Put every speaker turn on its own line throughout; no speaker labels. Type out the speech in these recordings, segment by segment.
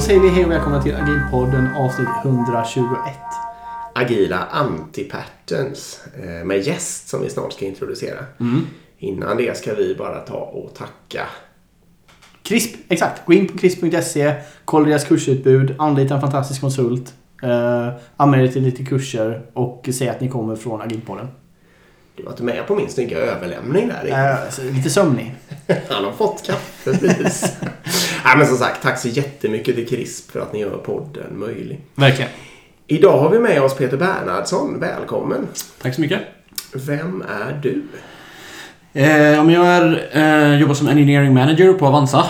Då säger vi hej och välkomna till Agilpodden avsnitt 121.
Agila Anti-Patterns eh, med gäst som vi snart ska introducera. Innan det ska vi bara ta och tacka.
CRISP, exakt. Gå in på crisp.se, kolla deras kursutbud, anlita en fantastisk konsult, eh, anmäl er till lite kurser och säg att ni kommer från Agilpodden.
Du var inte med på min snygga överlämning där.
Så lite sömnig.
Han har fått kaffe precis. Nej, men som sagt, tack så jättemycket till CRISP för att ni gör podden möjlig.
Verkligen.
Idag har vi med oss Peter Bernhardsson. Välkommen.
Tack så mycket.
Vem är du?
Eh, om jag är, eh, jobbar som engineering manager på Avanza.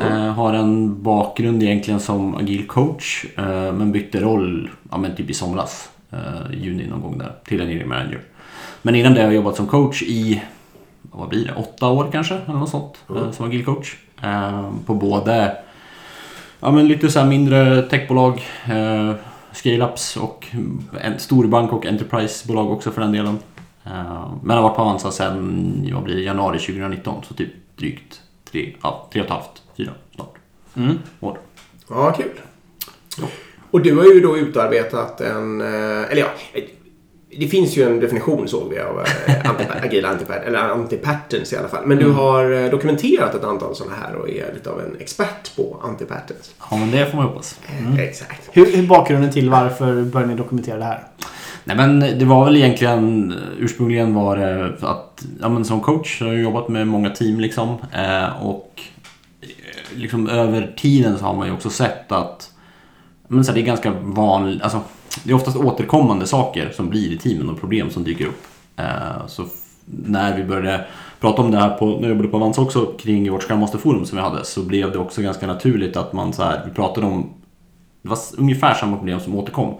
Eh, har en bakgrund egentligen som agil coach. Eh, men bytte roll ja, men typ i somras. Eh, juni någon gång där. Till engineering manager. Men innan det har jag jobbat som coach i vad blir det, åtta år kanske. Eller något sånt. Eh, som agil coach. Eh, på både ja, men lite så mindre techbolag. Eh, Scale-ups och en stor bank och enterprisebolag också för den delen. Eh, Men har varit på Avanza sedan vad blir det, januari 2019, så typ drygt tre, ja, tre och ett halvt, fyra snart
Mm.
år.
Ja, kul. Och du har ju då utarbetat en, eller ja, det finns ju en definition såg vi av eh, agila antipat, eller antipatterns i alla fall. Men du har eh, dokumenterat ett antal sådana här och är lite av en expert på antipatterns.
Ja, men det får man hoppas.
Eh, Exakt.
Hur hur är bakgrunden till varför började ni dokumentera det här?
Nej men det var väl egentligen, ursprungligen var det att, ja men som coach så har jag jobbat med många team liksom. Och liksom över tiden så har man ju också sett att, men så här, det är ganska vanligt, alltså det är oftast återkommande saker som blir i teamen och problem som dyker upp. Eh, så när vi började prata om det här på, när jag jobbade på Avanza också kring vårt Scrum som vi hade så blev det också ganska naturligt att man så här, vi pratade om det var ungefär samma problem som återkom.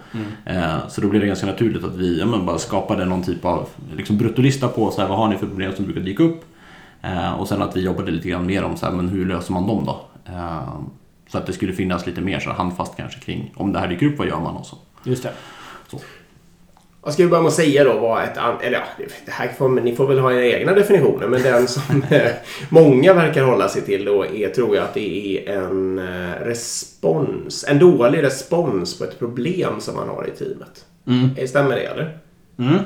Eh, så då blev det ganska naturligt att vi ja, men bara skapade någon typ av liksom, bruttolista på så här, vad har ni för problem som brukar dyka upp. Eh, och sen att vi jobbade lite grann mer om så här, men hur löser man dem då. Så att det skulle finnas lite mer så handfast kanske kring om det här dyker upp, vad gör man och så.
Just det.
Jag ska vi börja med att säga då vad ett... Eller ja, det här får, ni får väl ha era egna definitioner. Men den som eh, många verkar hålla sig till då är, tror jag, att det är en eh, respons. En dålig respons på ett problem som man har i teamet. Eh, Stämmer det eller?
Mm.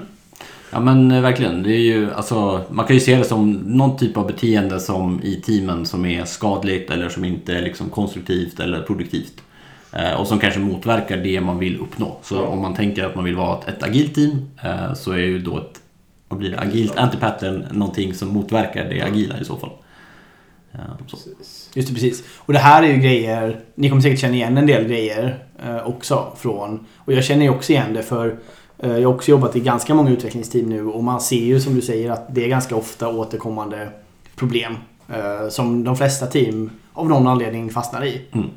Ja men verkligen. Det är ju, alltså, man kan ju se det som någon typ av beteende som i teamen som är skadligt eller som inte är liksom konstruktivt eller produktivt. Eh, och som kanske motverkar det man vill uppnå. Så om man tänker att man vill vara ett, ett agilt team eh, så är ju då ett vad blir det, agilt antipattern någonting som motverkar det agila i så fall. Eh, så.
Just det, precis. Och det här är ju grejer, ni kommer säkert känna igen en del grejer också från, och jag känner ju också igen det för jag har också jobbat i ganska många utvecklingsteam nu och man ser ju som du säger att det är ganska ofta återkommande problem som de flesta team av någon anledning fastnar i.
Mm.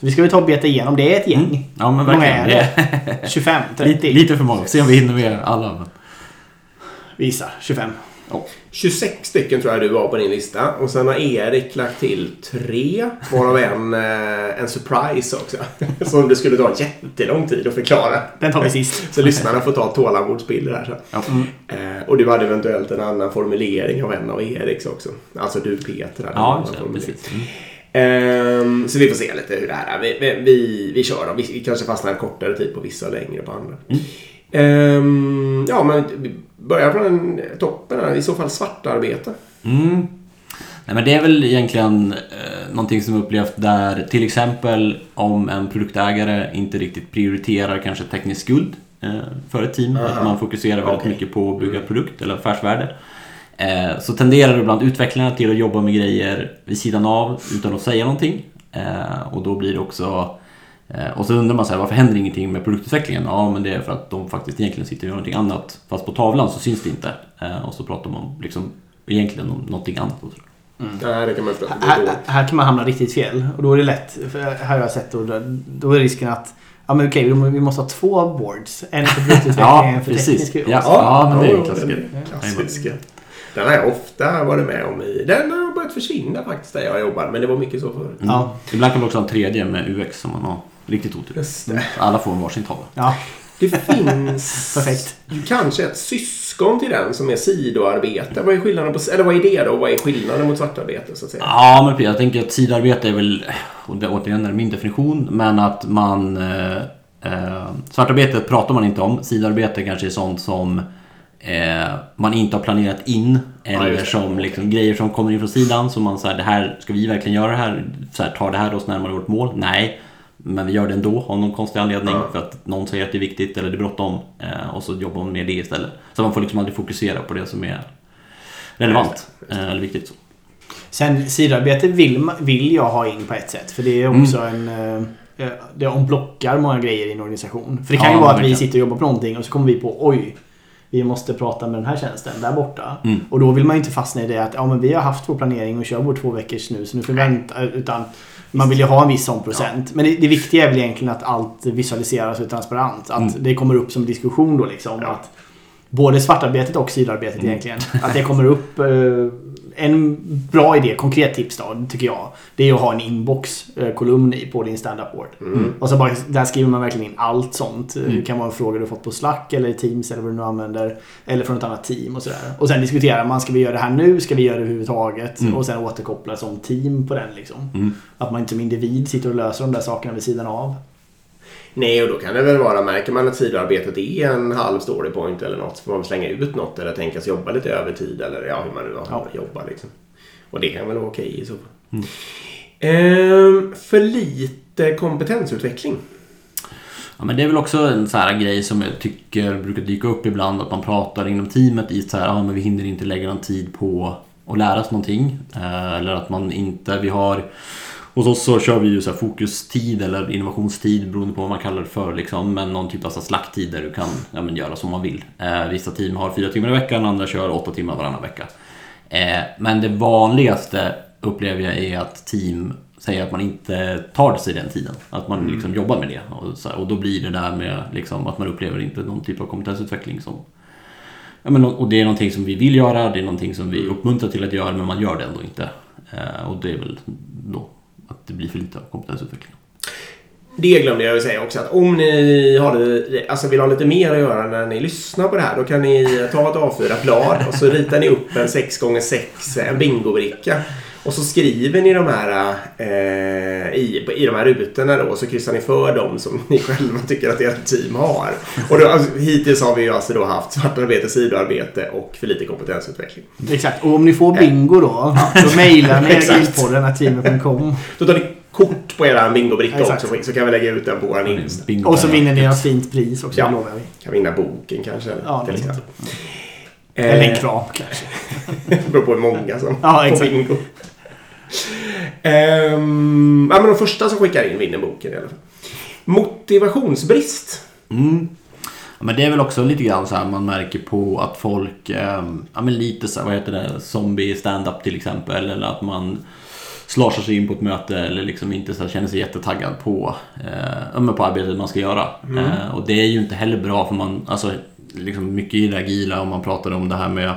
Så vi ska väl ta och beta igenom, det är ett gäng.
Ja men
Hur många
verkligen.
är det? 25, 30?
lite, lite för många. Se om vi hinner med alla.
Visa, 25.
26 stycken tror jag du har på din lista. Och sen har Erik lagt till tre. Varav en, eh, en surprise också. Som det skulle ta jättelång tid att förklara.
Den tar vi sist.
Så lyssnarna får ta tålamodsbilder här sen.
Ja.
Eh, och du hade eventuellt en annan formulering av en av Eriks också. Alltså du Peter. hade en
Ja,
annan
just det,
formulering.
precis. Mm.
Ehm, så vi får se lite hur det här är. Vi, vi, vi, vi kör då. Vi, kanske fastnar en kortare tid på vissa och längre på andra. Ehm, ja, men vi börjar från toppen här. I så fall svartarbete.
Mm. Nej, men det är väl egentligen eh, någonting som upplevt där till exempel om en produktägare inte riktigt prioriterar kanske teknisk skuld eh, för ett team.
Aha.
Att man fokuserar väldigt
Okej.
mycket på att bygga produkt eller affärsvärde. Eh, så tenderar ibland utvecklarna till att jobba med grejer vid sidan av utan att säga någonting. Eh, och då blir det också eh, och så undrar man så här, varför händer ingenting med produktutvecklingen? Ja, men det är för att de faktiskt egentligen sitter och gör någonting annat. Fast på tavlan så syns det inte. Eh, och så pratar man liksom egentligen om någonting annat.
Nej, det kan man
Här, här kan man hamna riktigt fel. Och då är det lätt. För här har jag sett då, då är risken att Ja men okej, vi måste ha två boards. En för produktutveckling och en för
precis.
teknisk.
Ja, ja, men det är ju
ja,
klassiker.
Den har jag ofta varit med om i. Den har börjat försvinna faktiskt där jag jobbar. Men det var mycket så förut.
Ja.
Ibland kan man också ha en tredje med UX som man har riktigt otur.
Just det.
Alla får en varsin tavla.
Ja.
Det finns
Perfekt.
kanske ett syskon till den som är sidoarbete. Vad är skillnaden på, eller vad är det då? Vad är skillnaden mot svartarbete så att säga?
Ja, men jag tänker att sidarbete är väl, och det återigen är min definition, men att man... Eh, eh, svartarbete pratar man inte om. Sidarbete kanske är sånt som eh, man inte har planerat in. Eller
just det.
som liksom, grejer som kommer in från sidan. Som man säger, det här, ska vi verkligen göra det här? Så här tar det här oss närmare vårt mål? Nej. Men vi gör det ändå av någon konstig anledning.
Ja.
För att någon säger att det är viktigt eller det är bråttom. Eh, och så jobbar man med det istället. Så man får liksom aldrig fokusera på det som är relevant. Eh, eller viktigt. Så.
Sen sidarbete vill, vill jag ha in på ett sätt. För det är
Mm.
också en... eh, Det omblockar många grejer i en organisation. För det kan
Ja,
ju vara att vi sitter och jobbar på någonting och så kommer vi på oj. Vi måste prata med den här tjänsten där borta.
Mm.
Och då vill man ju inte fastna i det att ja, men vi har haft vår planering och kör vår två veckors nu så nu får vi vänta. Utan man vill ju ha en viss sån procent. Men det, det viktiga är väl egentligen att allt visualiseras och är transparent. Att
Mm.
det kommer upp som diskussion då liksom.
Ja.
Att både svartarbetet och sidarbetet
Mm.
egentligen. Att det kommer upp. Eh, en bra idé, konkret tips då, tycker jag. Det är att ha en inbox-kolumn i på din standup-board.
Mm.
Och så bara, där skriver man verkligen in allt sånt.
Mm.
Det kan vara en fråga du fått på Slack eller Teams eller vad du nu använder. Eller från ett annat team och sådär. Och sen diskuterar man, ska vi göra det här nu? Ska vi göra det överhuvudtaget?
Mm.
Och sen återkoppla som team på den liksom.
Mm.
Att man inte som individ sitter och löser de där sakerna vid sidan av.
Nej, och då kan det väl vara, märker man att sidoarbetet är en halv story point eller något, så får man väl slänga ut något eller tänka sig jobba lite övertid eller ja, hur man nu
Ja.
jobbar liksom. Och det kan väl vara okej i så fall.
Mm.
Ehm, för lite kompetensutveckling.
Ja, men det är väl också en så här grej som jag tycker brukar dyka upp ibland att man pratar inom teamet i så här, ja men vi hinner inte lägga någon tid på att lära oss någonting. Eh, eller att man inte, vi har Hos oss så kör vi ju så här fokustid eller innovationstid beroende på vad man kallar det för. Liksom. Men någon typ av slacktid där du kan ja, men göra som man vill. Eh, vissa team har fyra timmar i veckan, andra kör åtta timmar varannan vecka. Eh, men det vanligaste upplever jag är att team säger att man inte tar sig den tiden. Att man liksom jobbar med det. Och, så här, och då blir det där med liksom, att man upplever inte någon typ av kompetensutveckling som Ja, men, och det är någonting som vi vill göra, det är någonting som vi uppmuntrar till att göra men man gör det ändå inte. Eh, och det är väl då det blir för lite av kompetensutveckling.
Det glömde jag ju säga också att om ni har det, alltså vill ha lite mer att göra när ni lyssnar på det här då kan ni ta ett A4-blad och så ritar ni upp en 6x6 en bingobricka. Och så skriver ni de här eh, i, i de här rutorna då och så kryssar ni för dem som ni själva tycker att ert team har. Och då, alltså, hittills har vi ju alltså då haft svartarbete, sidoarbete och för lite kompetensutveckling.
Exakt. Och om ni får bingo då, då mejlar ni
Exakt.
grillpodden teamet.com.
Då tar ni kort på era bingobricka också så kan vi lägga ut den på vår Insta.
Bingo
Och så vinner ni ett fint pris också,
Ja.
lovar vi.
Kan vinna boken kanske.
Ja,
till exempel.
Eller en
Eh,
kram kanske.
Det beror på hur många som
Ja,
får bingo. Ehm, ja, men de första som skickar in vinner boken i alla fall. Motivationsbrist.
Mm. Ja, men det är väl också lite grann så här man märker på att folk, eh, ja men lite så här, vad heter det, zombie stand-up till exempel. Eller att man slashar sig in på ett möte eller liksom inte så här, känner sig jättetaggad på, eh, på arbetet man ska göra. Eh, och det är ju inte heller bra för man, alltså liksom mycket i det agila om man pratar om det här med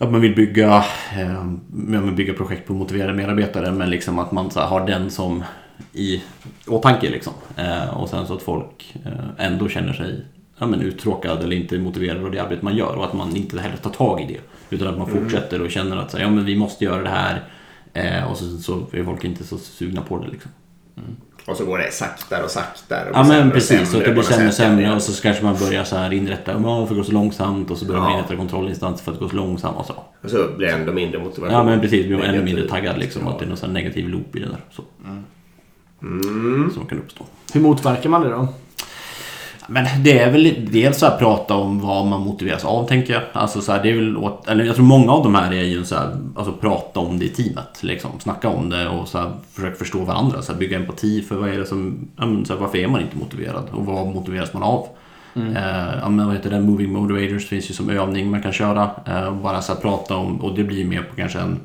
att man vill bygga, eh, men bygga projekt på motiverade medarbetare men liksom att man så här, har den som i åtanke liksom. Eh, och sen så att folk eh, ändå känner sig ja, men uttråkad eller inte motiverad av det arbete man gör och att man inte heller tar tag i det. Utan att man fortsätter och känner att så här, ja, men vi måste göra det här eh, och så, så är folk inte så sugna på det liksom.
Och så går det saktare och saktare. och
Ja men
och
precis, att det blir sämre och sämre och så kanske man börjar så här inrätta, ja varför går det så långsamt och så börjar man
Ja.
inrätta kontrollinstanser för att det går så långsamt och så.
Och så blir det ändå mindre motivation.
Ja men precis, blir man ännu mindre taggad liksom.
Ja.
Att det är någon sån negativ loop i det där. Så,
Mm.
som kan uppstå.
Hur motverkar man det då?
Men det är väl dels så här prata om vad man motiveras av tänker jag. Alltså så här, det är väl åt, eller jag tror många av de här är ju så här, alltså prata om det i teamet. Liksom. Snacka om det och så här, försöka förstå varandra. Så här, bygga empati för vad är det som, så här, varför är man inte motiverad och vad motiveras man av? Eh, ja, men vad heter det? Moving motivators finns ju som övning man kan köra. Eh, bara så här, prata om, och det blir mer på kanske en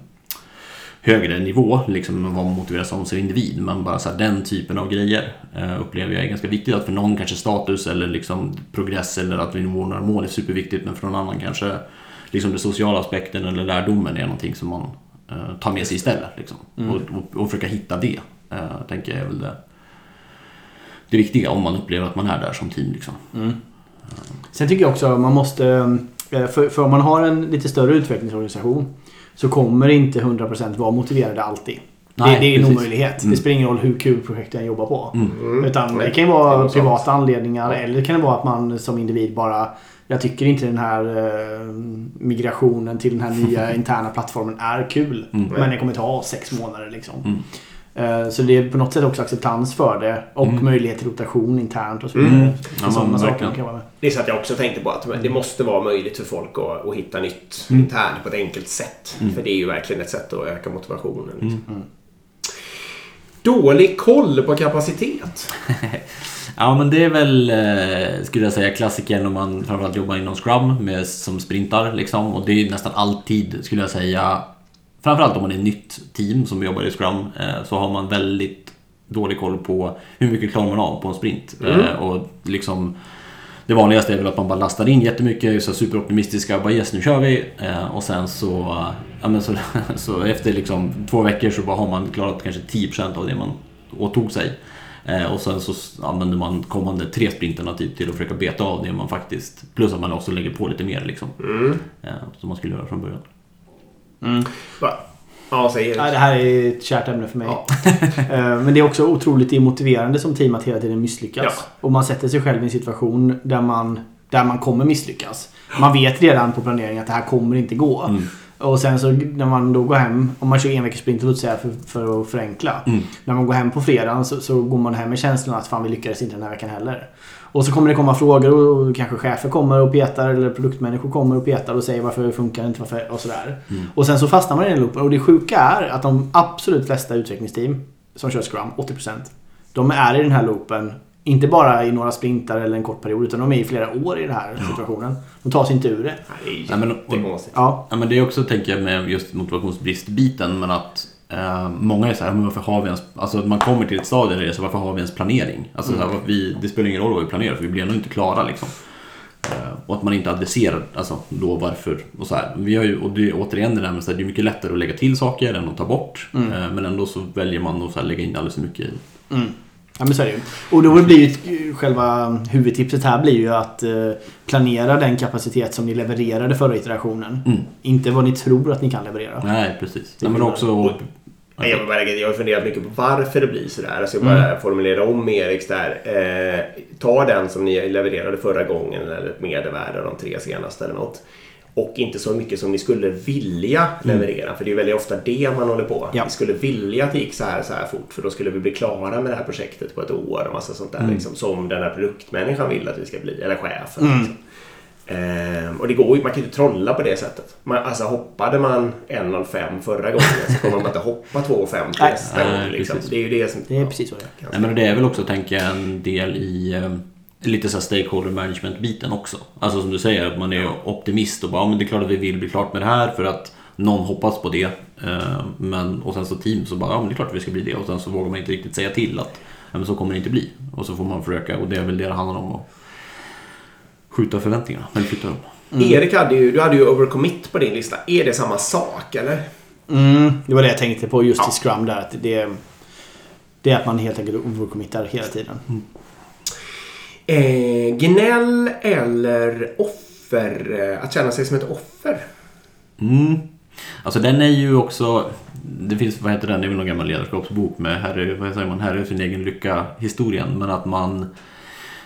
högre nivå, liksom vad man motiveras av som individ. Men bara så här, den typen av grejer eh, upplever jag är ganska viktigt. Att för någon kanske status eller liksom progress eller att vi når några mål är superviktigt. Men för någon annan kanske liksom den sociala aspekten eller lärdomen är någonting som man eh, tar med sig istället. Liksom. Och, och, och försöka hitta det, eh, tänker jag är väl det, det viktiga om man upplever att man är där som team. Liksom.
Sen tycker jag också att man måste... eh, För, för om man har en lite större utvecklingsorganisation så kommer inte 100% vara motiverade alltid.
Nej,
det, det är en
precis.
omöjlighet.
Mm.
Det spelar ingen roll hur kul projekten jag jobbar på.
Mm.
Utan det
Nej,
kan ju
det
vara
något
privata anledningar eller det kan vara att man som individ bara jag tycker inte den här eh, migrationen till den här nya interna plattformen är kul.
Mm.
Men det kommer ta sex månader liksom.
Mm.
Eh, Så det är på något sätt också acceptans för det och
Mm.
möjlighet till rotation internt och så vidare.
Mm.
Ja,
sådana saker kan vara med.
Det är så att jag också tänkte på att det måste vara möjligt för folk att, att hitta nytt
Mm.
internt på ett enkelt sätt. För det är ju verkligen ett sätt att öka motivationen. Liksom.
Mm.
Dålig koll på kapacitet.
Ja men det är väl, eh, skulle jag säga, klassikern om man framförallt jobbar inom Scrum med, som sprintar liksom. Och det är nästan alltid, skulle jag säga, framförallt om man är ett nytt team som jobbar i Scrum, eh, så har man väldigt dålig koll på hur mycket klarar man av på en sprint. Eh, och liksom, det vanligaste är väl att man bara lastar in jättemycket, så superoptimistiska, bara yes nu kör vi. Eh, och sen så, ja, så, så efter liksom två veckor så bara har man klarat kanske 10% av det man åtog sig. Och sen så använder man kommande tre sprinterna typ till att försöka beta av det man faktiskt... Plus att man också lägger på lite mer liksom. Eh, som man skulle göra från början.
Va? Ja, säg Erik.
Nej, det här är ett kärt ämne för mig.
Ja.
Eh, Men det är också otroligt motiverande som team att hela tiden misslyckas.
Ja.
Och man sätter sig själv i en situation där man, där man kommer misslyckas. Man vet redan på planeringen att det här kommer inte gå.
Mm.
Och sen så när man då går hem, om man kör en veckas sprint, låt säga för, för att förenkla.
Mm.
När man går hem på fredagen så, så går man hem med känslan att fan vi lyckades inte den här veckan heller. Och så kommer det komma frågor och, och kanske chefer kommer och petar eller produktmänniskor kommer och petar och säger varför funkar det inte varför, och sådär.
Mm.
Och sen så fastnar man i den loopen. Och det sjuka är att de absolut flesta utvecklingsteam som kör Scrum, 80%, de är i den här loopen inte bara i några sprintar eller en kort period utan de är i flera år i den här situationen. De tar sig inte ur det.
Nej,
men-
jättekonstigt.
Ja,
Ja, men det är också, tänker jag, med just motivationsbristbiten, men att eh, många är så här, men varför har vi ens... Alltså att man kommer till ett stadie där det är så varför har vi ens planering? Alltså så här, varför vi, det spelar ingen roll vad vi planerar för vi blir ändå inte klara liksom. Eh, och att man inte adresserar, alltså då varför och så här. Vi har ju, och det är återigen det där med här, det är mycket lättare att lägga till saker än att ta bort. Eh, men ändå så väljer man att så här, lägga in alldeles för mycket i.
Mm. Ja men så är det ju. Och då blir ju själva huvudtipset här blir ju att eh, planera den kapacitet som ni levererade förra iterationen.
Mm.
Inte vad ni tror att ni kan leverera.
Nej, precis. Nej, men också...
Jag, bara, jag har funderat mycket på varför det blir sådär. Alltså jag bara formulera om Eriks där. Eh, ta den som ni levererade förra gången eller ett medelvärde av de tre senaste eller något. Och inte så mycket som ni skulle vilja leverera. För det är väldigt ofta det man håller på.
Ja.
Vi skulle vilja att det gick så här, så här fort. För då skulle vi bli klara med det här projektet på ett år. Och massa sånt där. Liksom, som den här produktmänniskan vill att vi ska bli. Eller chefen. Liksom. Ehm, och det går ju, man kan ju inte trolla på det sättet. Man, alltså hoppade man 1.05 förra gången så kommer man inte hoppa 2.50
Nej.
nästa
Nej,
gång. Liksom.
precis.
Det är ju det som...
Det är precis så det är.
ganska-
Nej, men det är väl också, tänker jag, en del i eh, lite så här stakeholder management-biten också. Alltså som du säger, att man är optimist och bara, ja, men det är klart att vi vill bli klart med det här för att någon hoppas på det. Eh, men, och sen så team så bara, ja men det är klart att vi ska bli det. Och sen så vågar man inte riktigt säga till att, ja men så kommer det inte bli. Och så får man försöka, och det är väl det det handlar om, att skjuta förväntningarna, eller flytta dem.
Erik hade ju, du hade ju overcommit på din lista. Är det samma sak eller?
Mm, det var det jag tänkte på just
Ja.
i Scrum där. Att det, det är att man helt enkelt overcommittar hela tiden.
Eh, gnäll eller offer? Eh, att känna sig som ett offer?
Mm. Alltså den är ju också... Det finns, vad heter den, det är väl någon gammal ledarskapsbok med herre, vad säger man, herre sin egen lycka historien. Men att man...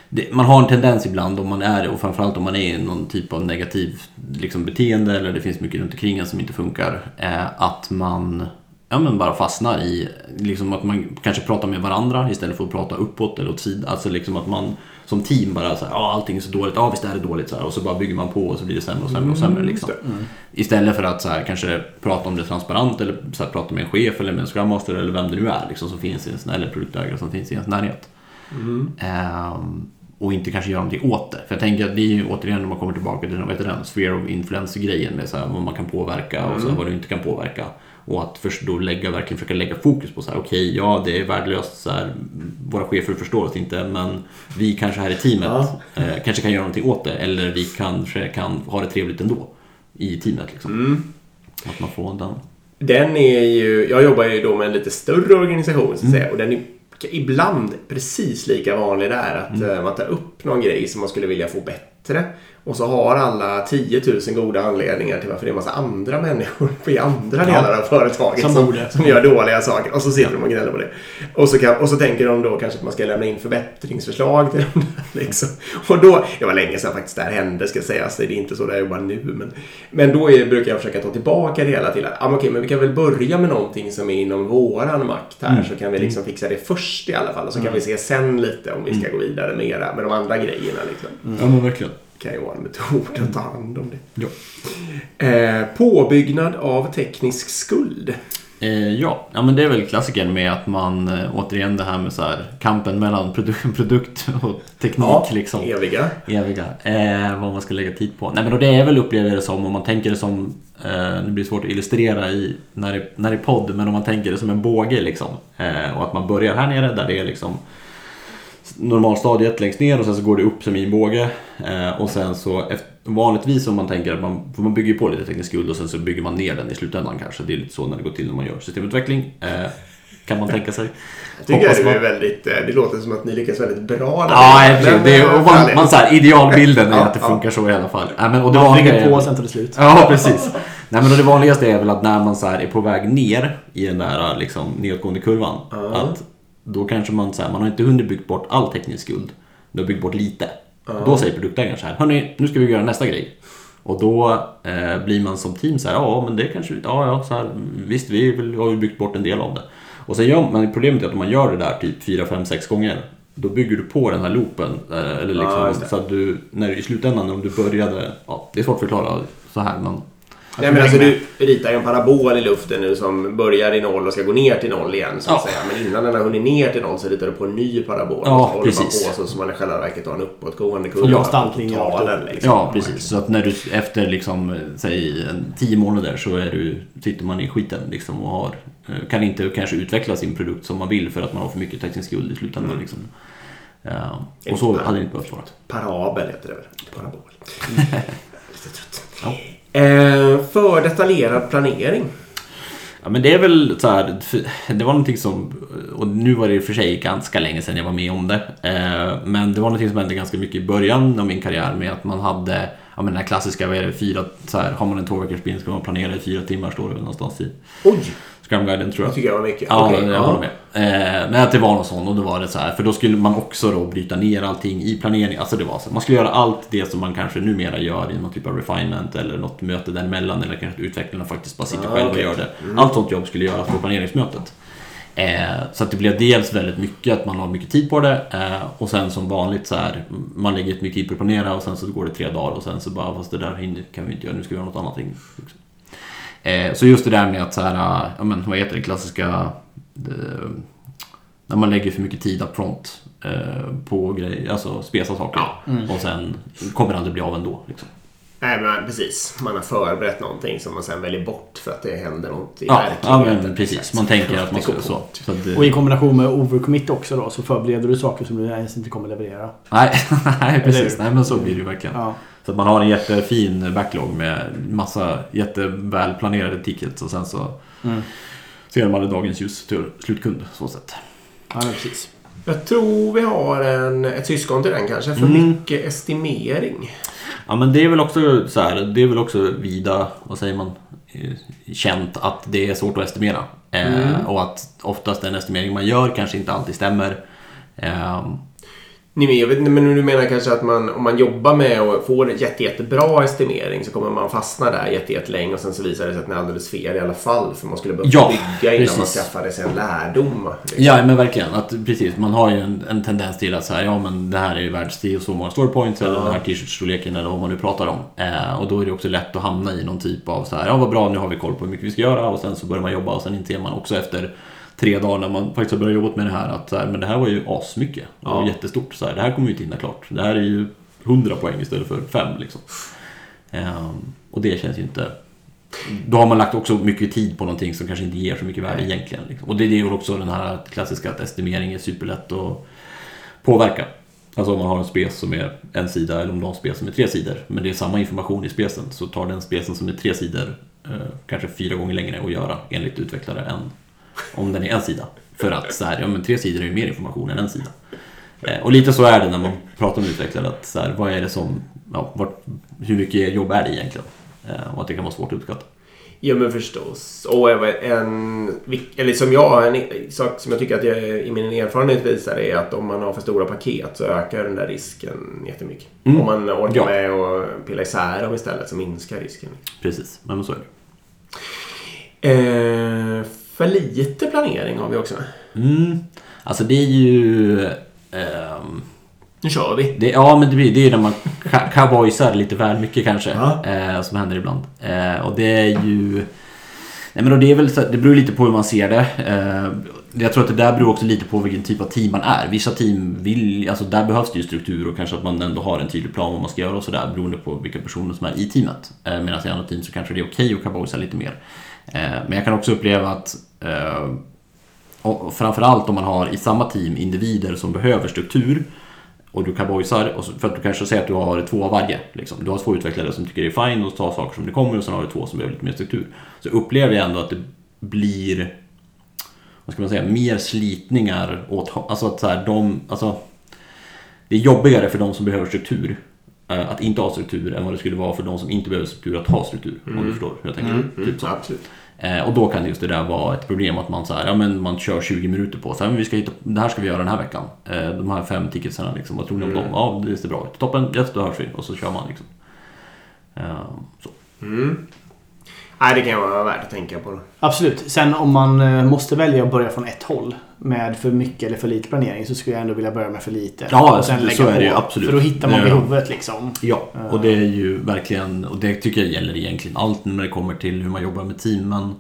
Det, man har en tendens ibland om man är och framförallt om man är i någon typ av negativ liksom, beteende eller det finns mycket runt omkring en som inte funkar. Eh, att man ja, men bara fastnar i liksom att man kanske pratar med varandra istället för att prata uppåt eller åt sidan. Alltså liksom att man som team bara så här, ja allting är så dåligt, ja visst är det dåligt så här, och så bara bygger man på och så blir det sämre och sämre och sämre liksom. Istället för att så här, kanske prata om det transparent eller så här, prata med en chef eller med en scrum master eller vem det nu är liksom, som finns i ens, eller produktägare som finns i ens närhet. Ehm, och inte kanske göra någonting åt det. För jag tänker att det är ju återigen om man kommer tillbaka till vad heter den, sphere of influence-grejen med så här, vad man kan påverka och så här, vad du inte kan påverka. Och att först då lägga, verkligen försöka lägga fokus på så här, okej, ja det är värdelöst, så här, våra chefer förstår oss inte, men vi kanske här i teamet
Ja.
eh, kanske kan göra någonting åt det, eller vi kanske kan ha det trevligt ändå i teamet. Liksom. Att man får den.
Den är ju, jag jobbar ju då med en lite större organisation så att säga, och den är ibland precis lika vanlig där. Att
Mm.
eh, man tar upp någon grej som man skulle vilja få bättre. Och så har alla 10 000 goda anledningar till varför det är en massa andra människor i andra delar av företaget
Som
som, som gör dåliga saker. Och så sitter de och gnäller på det. Och så, kan, och så tänker de då kanske att man ska lämna in förbättringsförslag till dem. där, Liksom. Och då, det var länge sedan faktiskt det här hände ska sägas. Det är inte så där jag jobbar nu. Men, men då är, brukar jag försöka ta tillbaka det hela till att ah, okej, men vi kan väl börja med någonting som är inom våran makt här. Så kan vi liksom fixa det först i alla fall. Och så kan vi se sen lite om vi ska gå vidare mera med de andra grejerna. Liksom
Ja, men verkligen.
Kan ju vara en metod att ta hand om det.
Ja.
Eh, påbyggnad av teknisk skuld.
Eh, ja. ja, men det är väl klassikern med att man, eh, återigen det här med så här, kampen mellan produ- produkt och teknik liksom.
eviga.
Eviga. Eh, vad man ska lägga tid på. Nej men det är väl upplever det som, om man tänker det som, eh, det blir svårt att illustrera i, när, det, när det är podd, men om man tänker det som en båge liksom. Eh, och att man börjar här nere där det är liksom normalstadiet längst ner och sen så går det upp som i en båge. Eh, och sen så, efter, vanligtvis om man tänker att man, för man bygger på lite teknisk skuld och sen så bygger man ner den i slutändan kanske. Det är lite så när det går till när man gör systemutveckling. Eh, kan man tänka sig.
Jag tycker
Hoppas
det, är väldigt, eh, det låter som att ni lyckas väldigt bra där.
Ja, och.
Men,
det, och man, man, så här, idealbilden är
Ja,
att det
ja.
funkar så i alla fall. Nej, men, och det
Man
är-
på, sen tar det slut.
Ja, precis. Nej, men det vanligaste är väl att när man så här är på väg ner i den där liksom, nedåtgående kurvan. Att då kanske man, här, man har inte hunnit byggt bort all teknisk skuld. Du har byggt bort lite. Då säger produktägaren så här, hörni, nu ska vi göra nästa grej. Och då eh, blir man som team så här, ja men det kanske, ja ja, så här, visst vi vill, har ju byggt bort en del av det. Och sen gör man, problemet är att om man gör det där typ 4, 5, 6 gånger, då bygger du på den här loopen. Eh, eller liksom,
det.
så att du, när, i slutändan om du började, ja det är svårt att förklara så här men
Nej, men alltså, du ritar ju en parabol i luften nu som börjar i noll och ska gå ner till noll igen. Så att
Ja.
säga. Men innan den har hunnit ner till noll så ritar du på en ny parabol.
Ja,
och så håller
precis.
man på så som man i själva verket har en uppåtgående kurva.
Ja,
liksom.
Ja, precis. Så att när du efter liksom, säg en tio månader så är du, sitter man i skiten liksom och har, eh, kan inte kanske utveckla sin produkt som man vill för att man har för mycket teknisk skuld i slutändan.
Mm.
Liksom. Ja, och så hade det inte behövt vara.
Parabel heter det väl? Inte parabol. Lite trött.
Ja.
Eh, för detaljerad planering.
Ja, men det är väl så här, det var någonting som, och nu var det i och för sig ganska länge sedan jag var med om det, eh, men det var någonting som hände ganska mycket i början av min karriär med att man hade, ja men den här klassiska, vad är det, fyra, så här, har man en tvåveckors sprint ska man planera i fyra timmar, står det väl någonstans i
Oj,
Scrum-guiden tror
det
jag.
tycker jag var mycket.
Ja,
Okej,
jag håller med. Eh, men att det var någon sån och då var det så här, för då skulle man också då bryta ner allting i planering. Alltså det var så, man skulle göra allt det som man kanske numera gör i någon typ av refinement eller något möte däremellan eller kanske att utvecklarna faktiskt bara sitter
Ah,
själva
okej.
och gör det. Allt sånt jobb skulle göras på planeringsmötet. Eh, så att det blev dels väldigt mycket att man har mycket tid på det eh, och sen som vanligt så här, man lägger mycket tid på att planera och sen så går det tre dagar och sen så bara, fast det där kan vi inte göra, nu ska vi göra något annat. Liksom. Eh, så just det där med att så här, ja men vad heter det klassiska, det, när man lägger för mycket tid upfront eh, på grejer, alltså spesa saker och sen kommer det aldrig bli av ändå. Liksom.
Nej, men precis. Man har förberett någonting som man sen väljer bort för att det händer något i
Ja,
verkligheten.
ja men precis, man tänker att man ska så. så att det,
Och i kombination med overcommit också då så förbereder du saker som du ens inte kommer leverera.
nej, nej, precis, nej men så blir det ju verkligen.
Ja.
Så att man har en jättefin backlog med massa jättevälplanerade tickets och sen så
Mm.
ser man det dagens ljus till slutkund så sätt.
Ja, precis.
Jag tror vi har en, ett syskon till den kanske. För
Mm.
mycket estimering.
Ja men det är väl också så här, det är väl också vida, vad säger man, eh, känt att det är svårt att estimera. Eh, och att oftast den estimering man gör kanske inte alltid stämmer. Eh,
Men jag vet inte, men du menar kanske att man, om man jobbar med och får jätte, jättebra estimering så kommer man fastna där jätte, jättelänge och sen så visar det sig att den är alldeles fel i alla fall. För man skulle behöva
Ja,
bygga innan man
precis.
skaffade sig en lärdom. liksom.
Ja men verkligen, att, precis. Man har ju en, en tendens till att säga ja men det här är ju värd si och så många story points eller den här t-shirt-storleken eller vad man nu pratar om. Eh, och då är det också lätt att hamna i någon typ av så här, ja vad bra nu har vi koll på hur mycket vi ska göra och sen så börjar man jobba och sen inser man också efter tre dagar när man faktiskt har börjat jobba med det här att så här, men det här var ju asmycket och
Ja.
jättestort. Så här, det här kommer ju inte hinna klart. Det här är ju 100 poäng istället för 5 liksom. Eh, och det känns ju inte då har man lagt också mycket tid på någonting som kanske inte ger så mycket värde egentligen. Liksom. Och det är ju också den här klassiska att estimering är superlätt att påverka. Alltså om man har en spes som är en sida eller om du har en spes som är tre sidor. Men det är samma information i spesen så tar den spesen som är tre sidor eh, kanske fyra gånger längre att göra enligt utvecklare än om den är en sida. För att så här, ja, men tre sidor är ju mer information än en sida. Eh, och lite så är det när man pratar med utvecklare. Att så här, vad är det som, ja, vart, hur mycket jobb är det egentligen? Eh, och att det kan vara svårt att uppskatta.
Ja men förstås. Och en, eller som jag, en sak som jag tycker att jag i min erfarenhet visar är att om man har för stora paket så ökar den där risken jättemycket. Mm. Om man orkar ja. med att pilla isär dem istället så minskar risken.
Precis, men så är det.
Eh, för lite planering har vi också.
Mm. Alltså det är ju...
Um, nu kör vi.
Det, ja, men det, blir, det är när man cowboysar lite väl mycket kanske. Ja. Eh, som händer ibland. Eh, och det är ju... Nej, men det, är väl, det beror lite på hur man ser det. Eh, jag tror att det där beror också lite på vilken typ av team man är. Vissa team vill, alltså där behövs det ju struktur och kanske att man ändå har en tydlig plan vad man ska göra och sådär beroende på vilka personer som är i teamet. Eh, Medan i andra team så kanske det är okej okay att cowboysa lite mer. Eh, men jag kan också uppleva att eh, framförallt om man har i samma team individer som behöver struktur och du cowboysar, för att du kanske säger att du har två av varje. Liksom. Du har två utvecklare som tycker det är fine och tar saker som det kommer och sen har du två som behöver lite mer struktur. Så upplever jag ändå att det blir vad ska man säga, mer slitningar åt, alltså att så här, de, alltså det är jobbigare för de som behöver struktur att inte ha struktur än vad det skulle vara för de som inte behöver struktur att ha struktur. Mm. Om du förstår hur jag tänker. Mm, typ så. Absolut. Eh, och då kan just det där vara ett problem att man, så här, ja, men man kör 20 minuter på så här, men vi ska hitta, det här ska vi göra den här veckan. Eh, de här fem ticketsarna, liksom, vad tror ni om mm. dem? Ja, det ser bra ut. Toppen, yes, då hörs vi. Och så kör man liksom. Eh, så.
Mm. Nej, det kan vara värt att tänka på.
Absolut. Sen om man eh, måste välja att börja från ett håll med för mycket eller för lite planering så skulle jag ändå vilja börja med för lite.
Ja, och sen lägga så är det ju absolut.
För då hittar man behovet liksom.
Ja, och det är ju verkligen, och det tycker jag gäller egentligen allt när det kommer till hur man jobbar med teamen.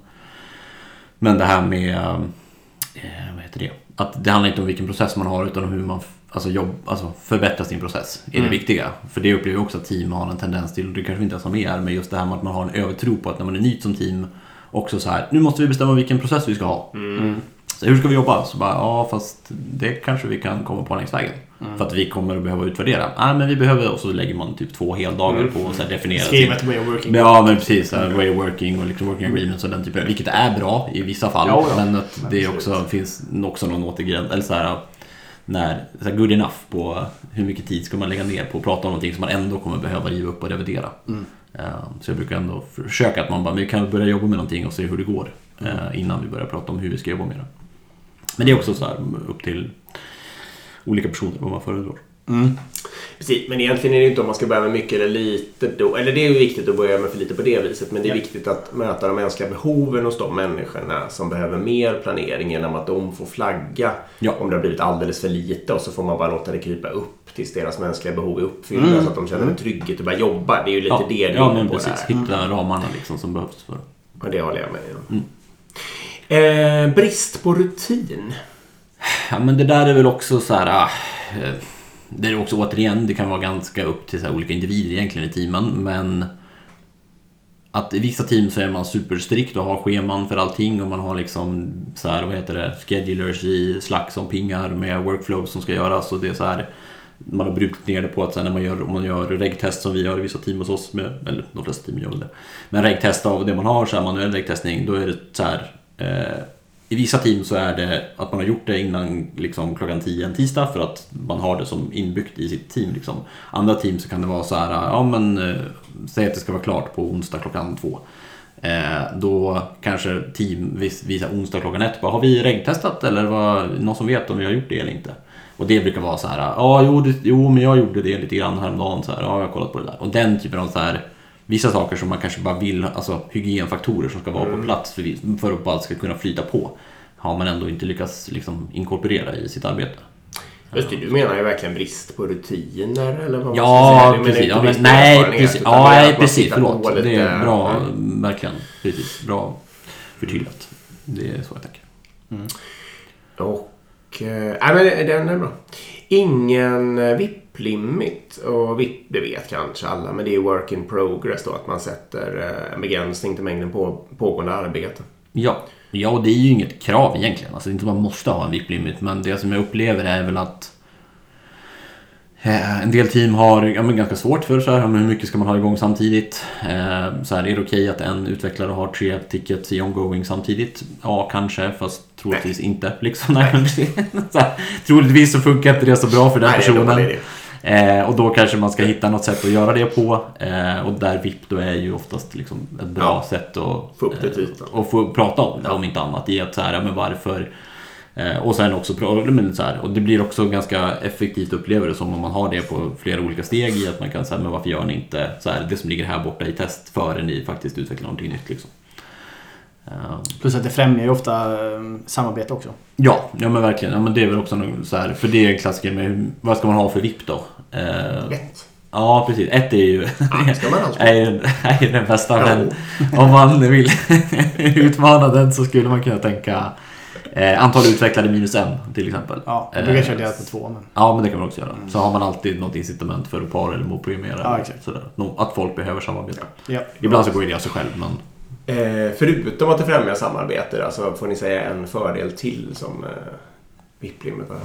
Men det här med, eh, vad heter det? Att det handlar inte om vilken process man har utan om hur man alltså jobb, alltså förbättra sin process är mm. det viktiga. För det upplever jag också att team har en tendens till, och det kanske inte ens har med är, men just det här med att man har en övertro på att när man är ny som team också så här, nu måste vi bestämma vilken process vi ska ha. Mm. Så hur ska vi jobba? Så bara, ja fast det kanske vi kan komma på längs vägen. Mm. För att vi kommer att behöva utvärdera. Nej men vi behöver, och så lägger man typ två heldagar mm. på att definiera.
Skriva ett way of working.
Ja men precis, mm. way of working och liksom working agreements och den typen. Vilket är bra i vissa fall. Ja, ja. Men att det också, finns också någon återgräns, eller så här, när, så good enough på hur mycket tid ska man lägga ner på att prata om någonting som man ändå kommer behöva riva upp och revidera. Mm. Uh, så jag brukar ändå försöka att man bara, vi kan börja jobba med någonting och se hur det går. Uh, innan vi börjar prata om hur vi ska jobba med det. Men det är också så här, upp till olika personer vad man föredrar.
Mm. Precis, men egentligen är det inte om man ska börja med mycket eller lite då. Eller det är ju viktigt att börja med för lite på det viset. Men det är ja. viktigt att möta de mänskliga behoven hos de människorna som behöver mer planering genom att de får flagga ja. om det har blivit alldeles för lite och så får man bara låta det krypa upp tills deras mänskliga behov är uppfyllda mm. så att de känner en trygghet och börjar jobba. Det är ju lite
ja.
det det
Ja, men precis. Hitta ramarna liksom som behövs för
Ja, det håller jag med om. Mm. Eh, brist på rutin.
Ja, men det där är väl också så här... Äh, det är också återigen, det kan vara ganska upp till så olika individer egentligen i teamen, men att i vissa team så är man superstrikt och har scheman för allting och man har liksom så här, vad heter det, schedulers i Slack som pingar med workflows som ska göras och det är så här man har brutit ner det på att när man gör, om man gör regtest som vi gör i vissa team hos oss, med, eller de flesta team gör väl det. Men regtest av det man har, så här manuell regtestning, då är det så här eh, i vissa team så är det att man har gjort det innan liksom, klockan 10 en tisdag för att man har det som inbyggt i sitt team. Liksom. Andra team så kan det vara så här, ja men eh, säg att det ska vara klart på onsdag klockan två. Eh, då kanske team visar onsdag klockan ett, bara, har vi regntestat eller var någon som vet om vi har gjort det eller inte? Och det brukar vara så här, ja jo, det, jo men jag gjorde det lite grann häromdagen, så här, ja jag har kollat på det där. Och den typen av så här vissa saker som man kanske bara vill, alltså hygienfaktorer som ska vara mm. på plats för, för att bara ska kunna flyta på. Har man ändå inte lyckats liksom, inkorporera i sitt arbete.
Just det, du menar ju verkligen brist på rutiner eller vad
ja, man ska säga? Ja, men, nej, precis. Ja, nej, precis. Förlåt. Det är bra, mm. verkligen. Precis. Bra förtydligat. Det är så jag tänker. Mm.
Och, äh, men den är bra. Ingen eh, VIP-limit. Och VIP, det vet kanske alla, men det är work in progress då. Att man sätter eh, en begränsning till mängden på, pågående arbete.
Ja. ja, och det är ju inget krav egentligen. Alltså det är inte att man måste ha en VIP-limit, men det som jag upplever är väl att Eh, En del team har ja, men ganska svårt för så här, hur mycket ska man ha igång samtidigt? Eh, Så här, är det okej att en utvecklare har tre tickets i ongoing samtidigt? Ja, kanske, fast troligtvis inte. Liksom. Nej, så här, troligtvis så funkar inte det så bra för den
Nej,
personen.
det.
Eh, och då kanske man ska hitta något sätt att göra det på. Eh, och där VIP då är ju oftast liksom ett bra
Ja.
sätt att
Få upp det till
eh,
ytan.
och få prata om det,
Ja.
om inte annat. I att så här, men varför Eh, Och sen också, men så här, och det blir också ganska effektivt upplever som om man har det på flera olika steg i att man kan säga, men varför gör ni inte så här, det som ligger här borta i test före ni faktiskt utvecklar någonting nytt liksom. Eh,
Plus att det främjar ju ofta eh, samarbete också.
Ja, ja men verkligen. Ja, men det är väl också något så här, för det är en klassiker med vad ska man ha för VIP då? Eh,
Ett.
ja, precis. Ett är ju
Ja, det ska man alltid.
är, ju- är ju den bästa.
Ja.
Men om man vill utmana den så skulle man kunna tänka eh, antal utvecklade minus en till exempel.
Ja, jag brukar
Eh,
köra delat på två. Men...
Ja, men det kan man också göra. Så har man alltid något incitament för att para eller motprogrammera.
Ja, exakt.
sådär. Att folk behöver samarbeta.
Ja.
Ibland så går det av sig själv, men
Eh, förutom att det främjar samarbete, alltså får ni säga en fördel till som eh, VIP-limmet har?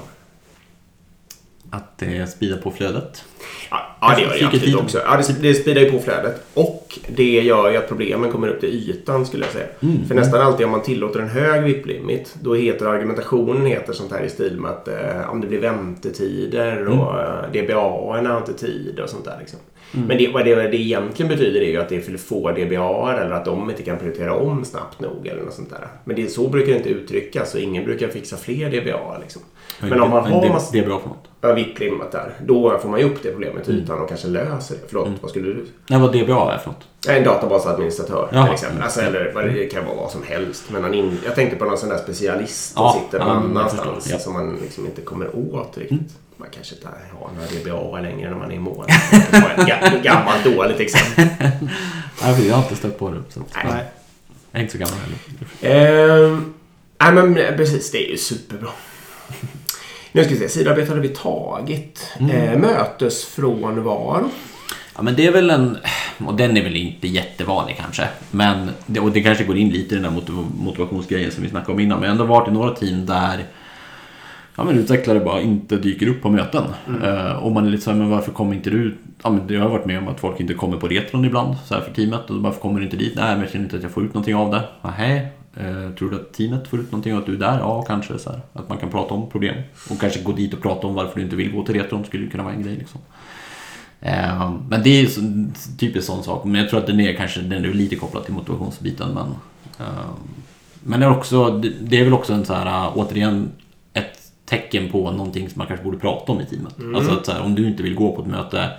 Att det speedar på flödet.
Ja, ja, det gör det absolut också. Ja, det, det ju på flödet. Och det gör ju att problemen kommer upp till ytan skulle jag säga.
Mm.
För nästan alltid om man tillåter en hög VIP-limit då heter argumentationen heter sånt här i stil med att eh, om det blir väntetider
Mm.
och eh, DBA har inte tid och sånt där. Liksom.
Mm.
Men det, vad det, det egentligen betyder är ju att det är för få DBA eller att de inte kan prioritera om snabbt nog eller något sånt där. Men det, så brukar det inte uttryckas så ingen brukar fixa fler DBA. Liksom. Men om man har
bra för något.
Ja, VIP-limmat där. Då får man ju upp det problemet
Mm.
till ytan och kanske löser det. Förlåt, vad skulle du
Nej, vad DBA är för något.
en databasadministratör
Jaha.
till exempel. Alltså, eller vad det kan vara vad som helst. Men han in, jag tänkte på någon sån där specialist som
Ja,
sitter någon annanstans.
ja.
Som man liksom inte kommer åt riktigt.
Mm.
Man kanske inte har några DBA längre när man är i mål. Det var ett ga- gammalt dåligt exempel.
Nej, jag har inte stött på det. Så.
Nej.
Nej.
Jag är inte så gammal heller.
Ehm, nej men precis, det är ju superbra. Nu ska vi se, sidarbete hade vi tagit.
Mm.
Eh, mötesfrånvaro.
Ja, men det är väl en... Och den är väl inte jättevanlig kanske. Men, och det kanske går in lite i den där motiv- motivationsgrejen som vi snackade om innan. Men jag har ändå varit i några team där ja, men utvecklare bara inte dyker upp på möten. Eh, och man är lite så här, men varför kommer inte du? Ja, men jag har varit med om att folk inte kommer på retron ibland så här för teamet. Och varför kommer du inte dit? Nej, men jag känner inte att jag får ut någonting av det. Nähä. Eh, tror du att teamet får ut någonting av att du är där? Ja, kanske. Så här, att man kan prata om problem. Och kanske gå dit och prata om varför du inte vill gå till retron. skulle kunna vara en grej liksom. Eh, Men det är typiskt sån sak. Men jag tror att den är kanske den är lite kopplad till motivationsbiten. Men, eh, men det är, också, det- är väl också en så här, äh, återigen ett tecken på någonting som man kanske borde prata om i teamet. Alltså att så här, om du inte vill gå på ett möte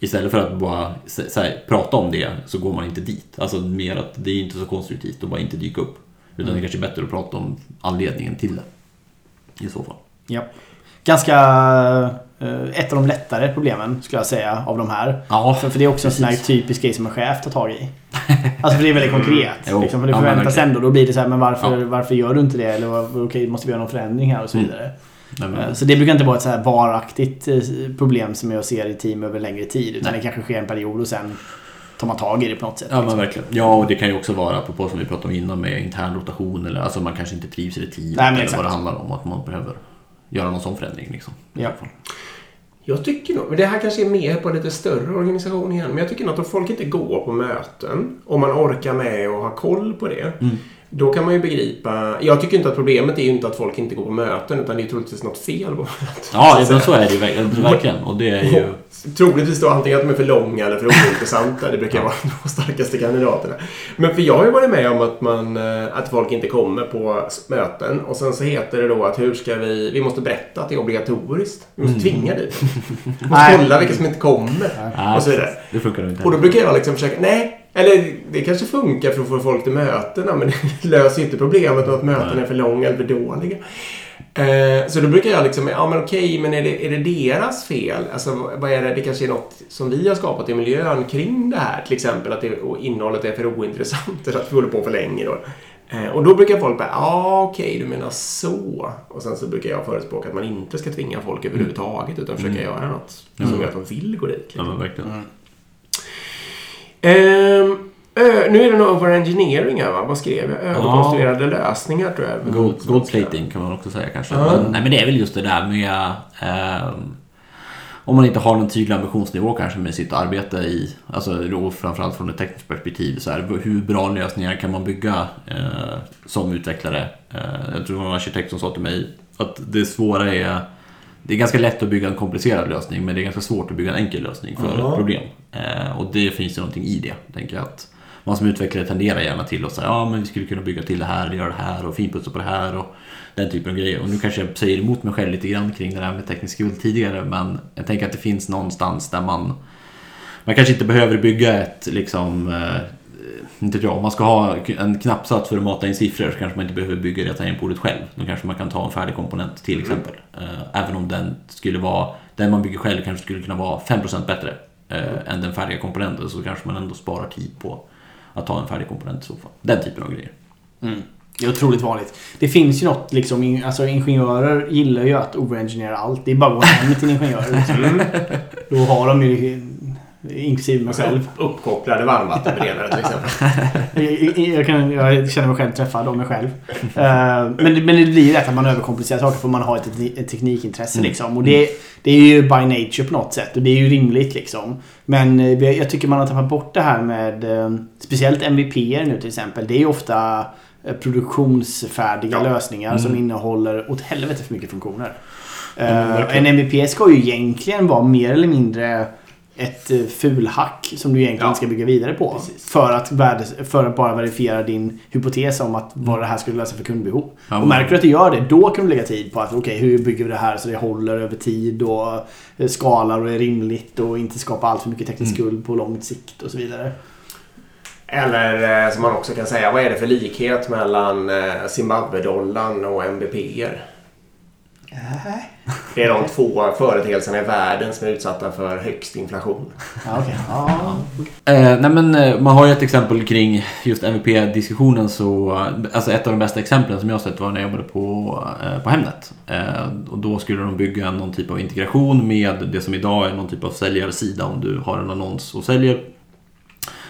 Istället för att bara här, prata om det så går man inte dit. Alltså mer att det är inte så konstruktivt att bara inte dyka upp. Utan det kanske är bättre att prata om anledningen till det. I så fall.
Ja. Ganska... eh, ett av de lättare problemen skulle jag säga av de här.
Ja,
För, för det är också en sån här typisk grej som en chef tar tag i. Alltså för det är väldigt konkret.
Jo.
Liksom, för det
Ja,
förväntas
verkligen.
ändå. Då blir det så här, men varför,
Ja.
varför gör du inte det? Eller okej, måste vi göra någon förändring här och så
Mm.
vidare.
Nej,
Eh, Så det brukar inte vara ett så här varaktigt eh, problem som jag ser i team över längre tid. Utan
Nej.
det kanske sker en period och sen tar man tag i det på något sätt.
Ja men
liksom.
verkligen. Ja och det kan ju också vara apropå som vi pratade om innan med intern rotation eller alltså man kanske inte trivs i det teamet
Nej, men
eller
exakt.
vad det handlar om. Att man behöver göra någon sån förändring liksom. I
Ja.
Jag tycker nog, men det här kanske är mer på en lite större organisation igen, men jag tycker nog att om folk inte går på möten och man orkar med och har koll på det.
Mm.
Då kan man ju begripa. Jag tycker inte att problemet är ju inte att folk inte går på möten utan det är troligtvis något fel på möten.
Ja men så är det ju verk- verkligen. Och det är ju...
Troligtvis då antingen att de är för långa eller för ointressanta. Det brukar vara de starkaste kandidaterna. Men för jag har ju varit med om att, man, eh, att folk inte kommer på möten och sen så heter det då att hur ska vi... Vi måste berätta att det är obligatoriskt. Vi måste tvinga dit dem. Vi måste kolla vilka som inte kommer.
Nej,
Och så vidare.
Det funkar inte.
Och då brukar jag liksom försöka, nej, eller det kanske funkar för att få folk till mötena men det löser inte problemet med att mötena
Nej.
är för långa eller för dåliga. Eh, så då brukar jag liksom, ja men okej, men är det, är det deras fel? Alltså vad är det, det kanske är något som vi har skapat i miljön kring det här. Till exempel att det, innehållet är för ointressant eller att vi håller på för länge då. Eh, och då brukar folk bara, ja okej, du menar så. Och sen så brukar jag förespråka att man inte ska tvinga folk överhuvudtaget utan försöka göra något som gör att de vill gå dit.
Ja
Liksom.
men verkligen.
Ehm, ö, nu är det nog overengineering va? Vad skrev jag? Överkonstruerade lösningar tror jag.
Gold, gold plating kan man också säga kanske.
Ja.
Men, nej men det är väl just det där med... ehm, om man inte har någon tydlig ambitionsnivå kanske med sitt arbete i, alltså då framförallt från ett tekniskt perspektiv, så här, hur bra lösningar kan man bygga eh, som utvecklare? Eh, jag tror det var en arkitekt som sa till mig att det svåra är det är ganska lätt att bygga en komplicerad lösning men det är ganska svårt att bygga en enkel lösning för
Ja.
ett problem. Eh, och det finns ju någonting i det, tänker jag. Att man som utvecklare tenderar gärna till att säga ja men vi skulle kunna bygga till det här, göra det här och finputsa på det här och den typen av grejer. Och nu kanske jag säger emot mig själv lite grann kring det där med teknisk skuld tidigare men jag tänker att det finns någonstans där man man kanske inte behöver bygga ett liksom eh, inte jag, om man ska ha en knappsats för att mata in siffror så kanske man inte behöver bygga det tangentbordet själv. Då kanske man kan ta en färdig komponent till exempel. Eh, Även om den skulle vara, den man bygger själv kanske skulle kunna vara 5% bättre eh, än den färdiga komponenten så kanske man ändå sparar tid på att ta en färdig komponent i så fall. Den typen av grejer.
Mm. Det är otroligt vanligt. Det finns ju något liksom, alltså ingenjörer gillar ju att overengineera allt. Det är bara att gå hem till en ingenjör. Liksom. Då har de ju, inklusive mig själv.
Uppkopplade varmvattenberedare till exempel.
Jag, kan, jag känner mig själv träffad av mig själv. Eh, men, det- men det blir ju lätt att man överkomplicerar saker för man har ett, ett teknikintresse.
Mm.
Liksom. Och det, det är ju by nature på något sätt. Och det är ju rimligt liksom. Men eh, jag tycker man har tappat bort det här med eh, speciellt MVP nu till exempel. Det är ju ofta produktionsfärdiga
Ja.
lösningar som innehåller åt helvete för mycket funktioner.
Mm,
en MVP ska ju egentligen vara mer eller mindre ett eh, fulhack som du egentligen
Ja.
ska bygga vidare på.
Precis.
För att, värdes, för att bara verifiera din hypotes om att vad det här skulle lösa för kundbehov.
Ja,
och märker du att du gör det, då kan du lägga tid på att okej, hur bygger vi det här så det håller över tid och eh, skalar och är rimligt och inte skapar allt för mycket teknisk skuld på lång sikt och så vidare.
Eller eh, som man också kan säga, vad är det för likhet mellan Zimbabwe-dollarn och MBP'er? Det är de två företeelserna i världen som är utsatta för högst inflation.
Ja, okej. Ja.
Eh, nej men eh, man har ju ett exempel kring just MVP-diskussionen så, eh, alltså ett av de bästa exemplen som jag har sett var när jag jobbade på, eh, på Hemnet. Eh, och då skulle de bygga någon typ av integration med det som idag är någon typ av säljarsida om du har en annons och säljer.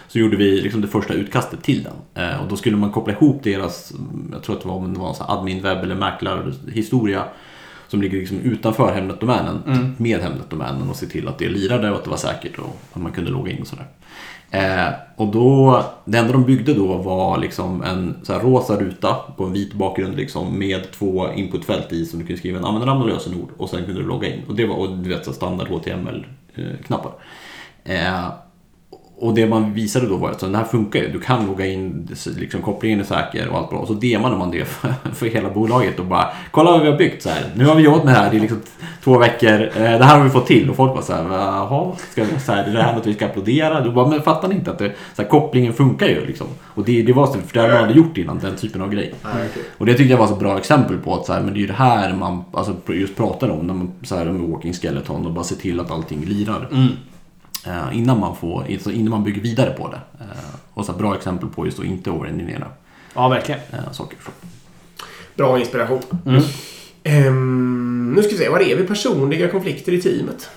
Så gjorde vi liksom det första utkastet till den. Eh, och då skulle man koppla ihop deras, jag tror att det var, om det var en admin-webb eller mäklarhistoria som ligger liksom utanför Hemnet-domänen
Mm.
med Hemnet-domänen och se till att det lirade och att det var säkert och att man kunde logga in och sådär. Eh, och då, det enda de byggde då var liksom en så här rosa ruta på en vit bakgrund liksom, med två inputfält i som du kunde skriva en användarnamn och lösenord och sen kunde du logga in. Och det var och, du vet, så standard HTML-knappar. Eh, och det man visade då var att den här funkar ju. Du kan logga in, liksom, kopplingen är säker och allt bra. Och så demade man det för, för hela bolaget och bara Kolla vad vi har byggt så här. Nu har vi jobbat med det här i liksom två veckor. Eh, Det här har vi fått till. Och folk bara så här, jaha, ska vi, så här, är det här något vi ska applådera? Du bara, men fattar ni inte att det, så här, kopplingen funkar ju liksom. Och det, det var så, för det hade man aldrig gjort innan, den typen av grej. Och det tyckte jag var så bra exempel på att så här, men det är ju det här man alltså, just pratar om när man så här, med walking skeleton och bara se till att allting lirar. Eh, innan, man får, alltså innan man bygger vidare på det. Eh, och så bra exempel på just att inte overengineera
ja, verkligen.
eh, saker.
Bra inspiration.
Mm.
Ehm, nu ska vi se, vad är vi personliga konflikter i teamet?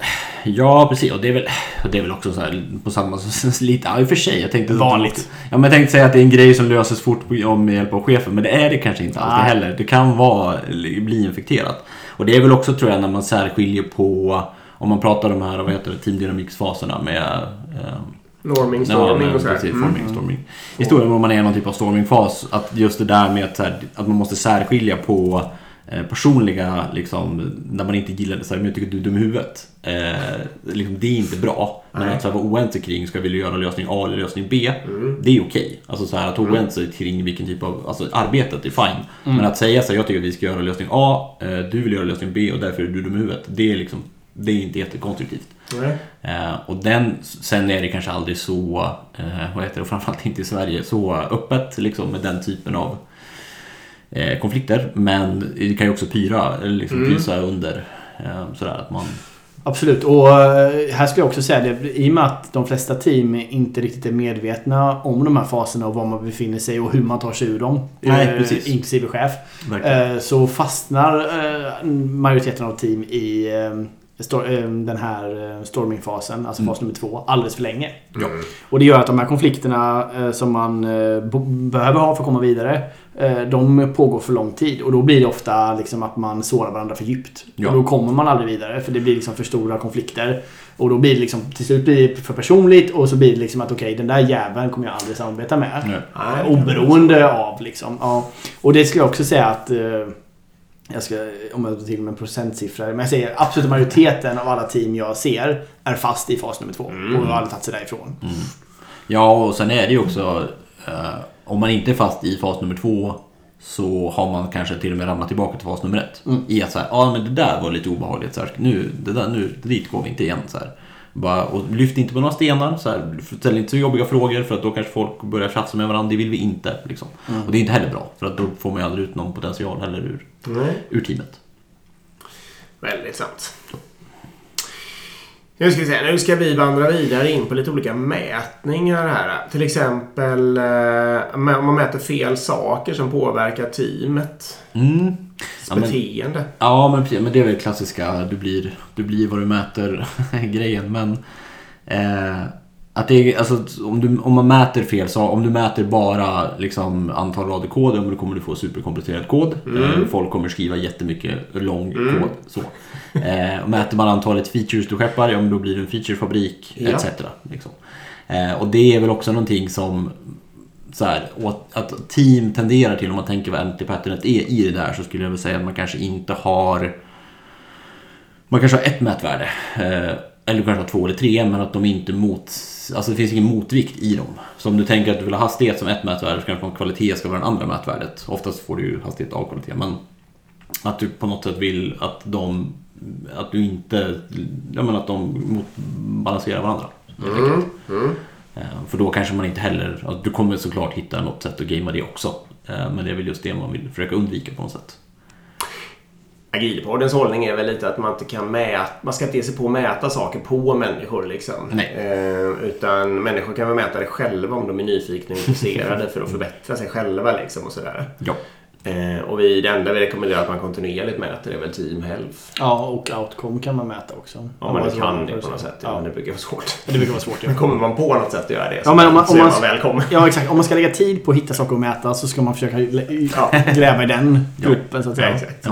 Ja, precis. Och det är väl, det är väl också så här på samma lite, ja i och för sig. Jag tänkte,
Vanligt.
Ja, men jag tänkte säga att det är en grej som löses fort med hjälp av chefen. Men det är det kanske inte alltid heller. Det kan vara, bli infekterat. Och det är väl också tror jag när man särskiljer på om man pratar om de här, vad heter det, teamdynamiksfaserna med eh,
Norming,
Ja,
storming
men
och sådär.
precis,
Mm.
forming, storming. Historien om man är i någon typ av stormingfas, att just det där med att, här, att man måste särskilja på eh, personliga, liksom, när man inte gillar det, så här, men jag tycker att du är dum i huvudet. Eh, liksom, det är inte bra. Men
Nej.
att så här, vara oense kring, ska vi göra lösning A eller lösning B?
Mm.
Det är okej. Alltså så här, att vara oense kring vilken typ av, alltså arbetet är fine. Men att säga så här, jag tycker att vi ska göra lösning A, eh, du vill göra lösning B och därför är du dum i huvudet. Det är liksom, det är inte jättekonstruktivt. Eh, och den, sen är det kanske aldrig så, eh, vad heter det, och framförallt inte i Sverige, så öppet liksom med den typen av eh, konflikter. Men det kan ju också pyra, liksom
Mm.
pysa under. Eh, sådär att man...
Absolut. Och eh, här skulle jag också säga det. I och med att de flesta team inte riktigt är medvetna om de här faserna och var man befinner sig och hur man tar sig ur dem.
Nej,
eh,
precis.
Inklusive chef.
Verkligen.
Så fastnar majoriteten av team i den här eh, stormingfasen, alltså fas nummer två, alldeles för länge.
Ja.
Och det gör att de här konflikterna eh, som man eh, behöver ha för att komma vidare de pågår för lång tid. Och då blir det ofta liksom att man sårar varandra för djupt.
Ja.
Och då kommer man aldrig vidare för det blir liksom för stora konflikter. Och då blir det liksom, till slut blir det för personligt och så blir det liksom att okej den där jäveln kommer jag aldrig samarbeta med.
Nej.
Oberoende av liksom. Ja. Och det skulle jag också säga att jag ska, om jag tar till med en procentsiffra. Men jag säger absolut majoriteten av alla team jag ser är fast i fas nummer två. Och har aldrig tagit sig därifrån.
Ja, och sen är det ju också... Eh, om man inte är fast i fas nummer två så har man kanske till och med ramlat tillbaka till fas nummer ett. I att så här, ja men det där var lite obehagligt. Så här, nu, det där, nu, dit går vi inte igen. Så här. Bara, och lyft inte på några stenar. Så här, ställ inte så jobbiga frågor för att då kanske folk börjar tjafsa med varandra. Det vill vi inte. Liksom. Och det är inte heller bra. För att då får man ju aldrig ut någon potential heller ur,
Nej.
ur teamet.
Väldigt sant. Nu ska vi se, nu ska vi vandra vidare in på lite olika mätningar här. Till exempel eh, om man mäter fel saker som påverkar teamet.
Mm. Ja, men-
Beteende.
Ja, men, men det är väl klassiska du blir, du blir vad du mäter grejen. Men eh, att det alltså, om, du, om man mäter fel så om du mäter bara liksom, antal rader kod, då kommer du få superkomplicerad kod. Eh, folk kommer skriva jättemycket lång kod. Så. Eh, och mäter man antalet features du skeppar, ja då blir det en featurefabrik
Ja.
etc. Liksom. Eh, och det är väl också någonting som så här, att team tenderar till, om man tänker vad anti-patternet är i det där, så skulle jag väl säga att man kanske inte har... Man kanske har ett mätvärde, eh, eller kanske två eller tre, men att de inte mot... Alltså det finns ingen motvikt i dem. Så om du tänker att du vill ha hastighet som ett mätvärde, så kanske kvalitet ska vara det andra mätvärdet. Oftast får du ju hastighet av kvalitet, men att du på något sätt vill att de... Att du inte... Jag menar att de motbalanserar varandra. helt enkelt. Eh, För då kanske man inte heller, ja, du kommer såklart hitta något sätt att gamea det också. Eh, Men det är väl just det man vill försöka undvika på något sätt.
Agilpoddens hållning är väl lite att man inte kan mäta, man ska inte ge sig på att mäta saker på människor liksom.
Nej.
Eh, utan människor kan väl mäta det själva om de är nyfikna och intresserade för att förbättra sig själva liksom och sådär.
Ja.
Eh, och vi, det enda vi rekommenderar att man kontinuerligt mäter är väl team health.
Ja, och outcome kan man mäta också.
Om man
Alltså,
kan det på något sätt. Ja,
Ja,
men det brukar vara svårt.
det brukar vara svårt. Ja.
Men kommer man på något sätt att göra det så,
Ja, men om man-
så
om
är
man-
man välkommen.
ja, exakt. Om man ska lägga tid på att hitta saker att mäta så ska man försöka
Ja.
gräva i den gruppen så att
Ja,
säga.
exakt.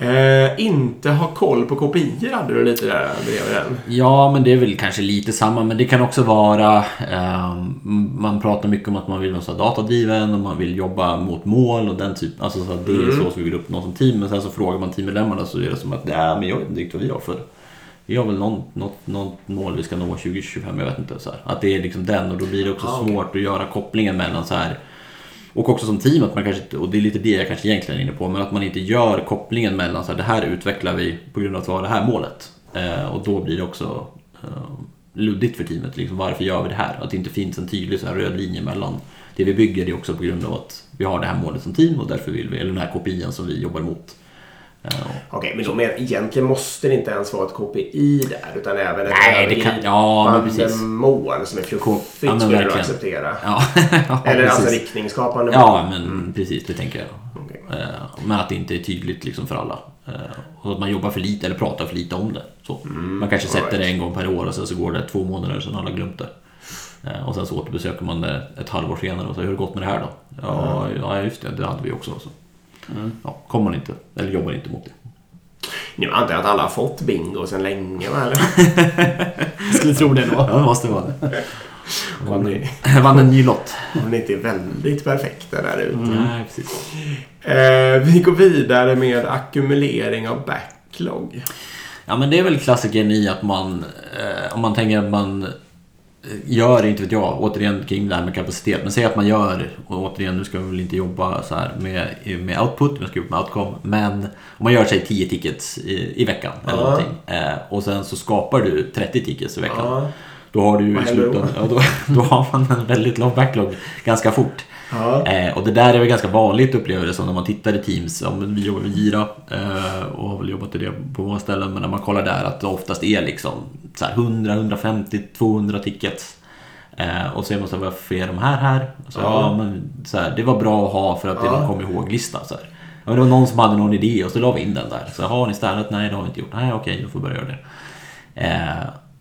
Eh, inte ha koll på kopior hade du lite där bredvid den.
Ja, men det är väl kanske lite samma. Men det kan också vara... ehm, man pratar mycket om att man vill vara så datadriven och man vill jobba mot mål och den typ. Alltså så att det är så som vi vill uppnå som team. Men sen så frågar man teammedlemmarna så är det som att nej, men jag vet inte riktigt vad vi har för... Vi har väl något, något mål vi ska nå 2025, jag vet inte. Så här. Att det är liksom den och då blir det också
Ah,
svårt att göra kopplingen mellan så här och också som team, att man kanske och det är lite det jag kanske egentligen är inne på, men att man inte gör kopplingen mellan så här, det här utvecklar vi på grund av att vi har det här målet. Eh, och då blir det också eh, luddigt för teamet. Liksom, varför gör vi det här? Att det inte finns en tydlig så här, röd linje mellan det vi bygger, det är också på grund av att vi har det här målet som team och därför vill vi, eller den här kopian som vi jobbar mot Eh,
Okej, men då men egentligen måste det inte ens vara ett KPI där utan även ett
Nej, det kan- ja, men precis.
mål som är fluffigt
ja,
skulle du acceptera.
ja, ja,
Eller alltså
precis.
riktningsskapande
Ja, men precis, det tänker jag.
Okej.
Eh, Men att det inte är tydligt liksom för alla. Eh, Och att man jobbar för lite eller pratar för lite om det. Så. man kanske sätter
alright.
det en gång per år och sen så går det två månader sedan alla glömt det. Eh, Och sen så återbesöker man det ett halvår senare och så hur har det gått med det här då? Ja, ja just det, det hade vi också. Så. Ja, kommer man inte, eller jobbar inte mot det.
Nu antar jag att alla har fått bingo sedan länge, va? Eller?
Jag skulle tro det då.
Ja, det måste vara det. Vann,
ni,
vann en ny lott.
om ni inte är väldigt perfekta där ute.
Nej, precis.
Eh, vi går vidare med ackumulering av backlog.
Ja men det är väl klassikern i att man, eh, om man tänker att man gör, inte vet jag, återigen kring det här med kapacitet. Men säg att man gör, och återigen nu ska vi väl inte jobba så här med, med output, vi ska jobba med outcome. Men om man gör sig 10 tickets i, i veckan eller
Ja.
någonting. Eh, och sen så skapar du 30 tickets i veckan.
Ja.
Då har du ju i slutändan, ja, då, då har man en väldigt lång backlog ganska fort.
Ja.
Eh, och det där är väl ganska vanligt upplever det som när man tittar i Teams. Men vi jobbar med Gira eh, och har väl jobbat i det på många ställen. Men när man kollar där att det oftast är liksom så här 100, 150, 200 tickets. Eh, och så är man så här, varför är de här här? Så,
Ja.
ja. men, så här, det var bra att ha för att det
Ja.
var en kom ihåg-lista. Så här. Ja, men det var någon som hade någon idé och så la vi in den där. Så har ni städat? Nej, det har vi inte gjort. Nej, okej, då får vi börja göra det.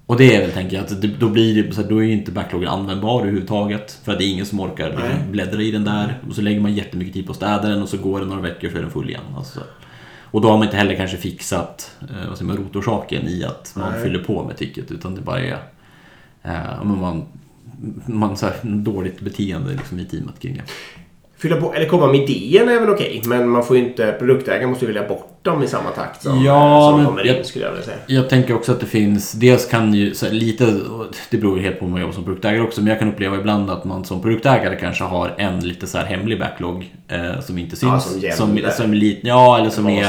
Och det är väl, tänker jag, att det, då blir det, så här, då är ju inte backloggen användbar överhuvudtaget. För att det är ingen som orkar liksom, bläddra i den där. Och så lägger man jättemycket tid på att städa den och så går det några veckor så är den full igen. Alltså. Och då har man inte heller kanske fixat eh, vad säger man, rotorsaken i att man
Nej.
fyller på med ticket. Utan det bara är eh, man, man så här, dåligt beteende liksom, i teamet kring det.
Fylla på, eller komma med idéerna är väl okej. Men man får ju inte, produktägaren måste ju välja bort dem i samma takt som,
Ja,
som kommer in skulle jag vilja säga.
Jag tänker också att det finns, dels kan ju här, lite, det beror ju helt på om man jobbar som produktägare också, men jag kan uppleva ibland att man som produktägare kanske har en lite så här hemlig backlog eh, som inte syns.
Ja, som
som, som är lite, ja, eller som är,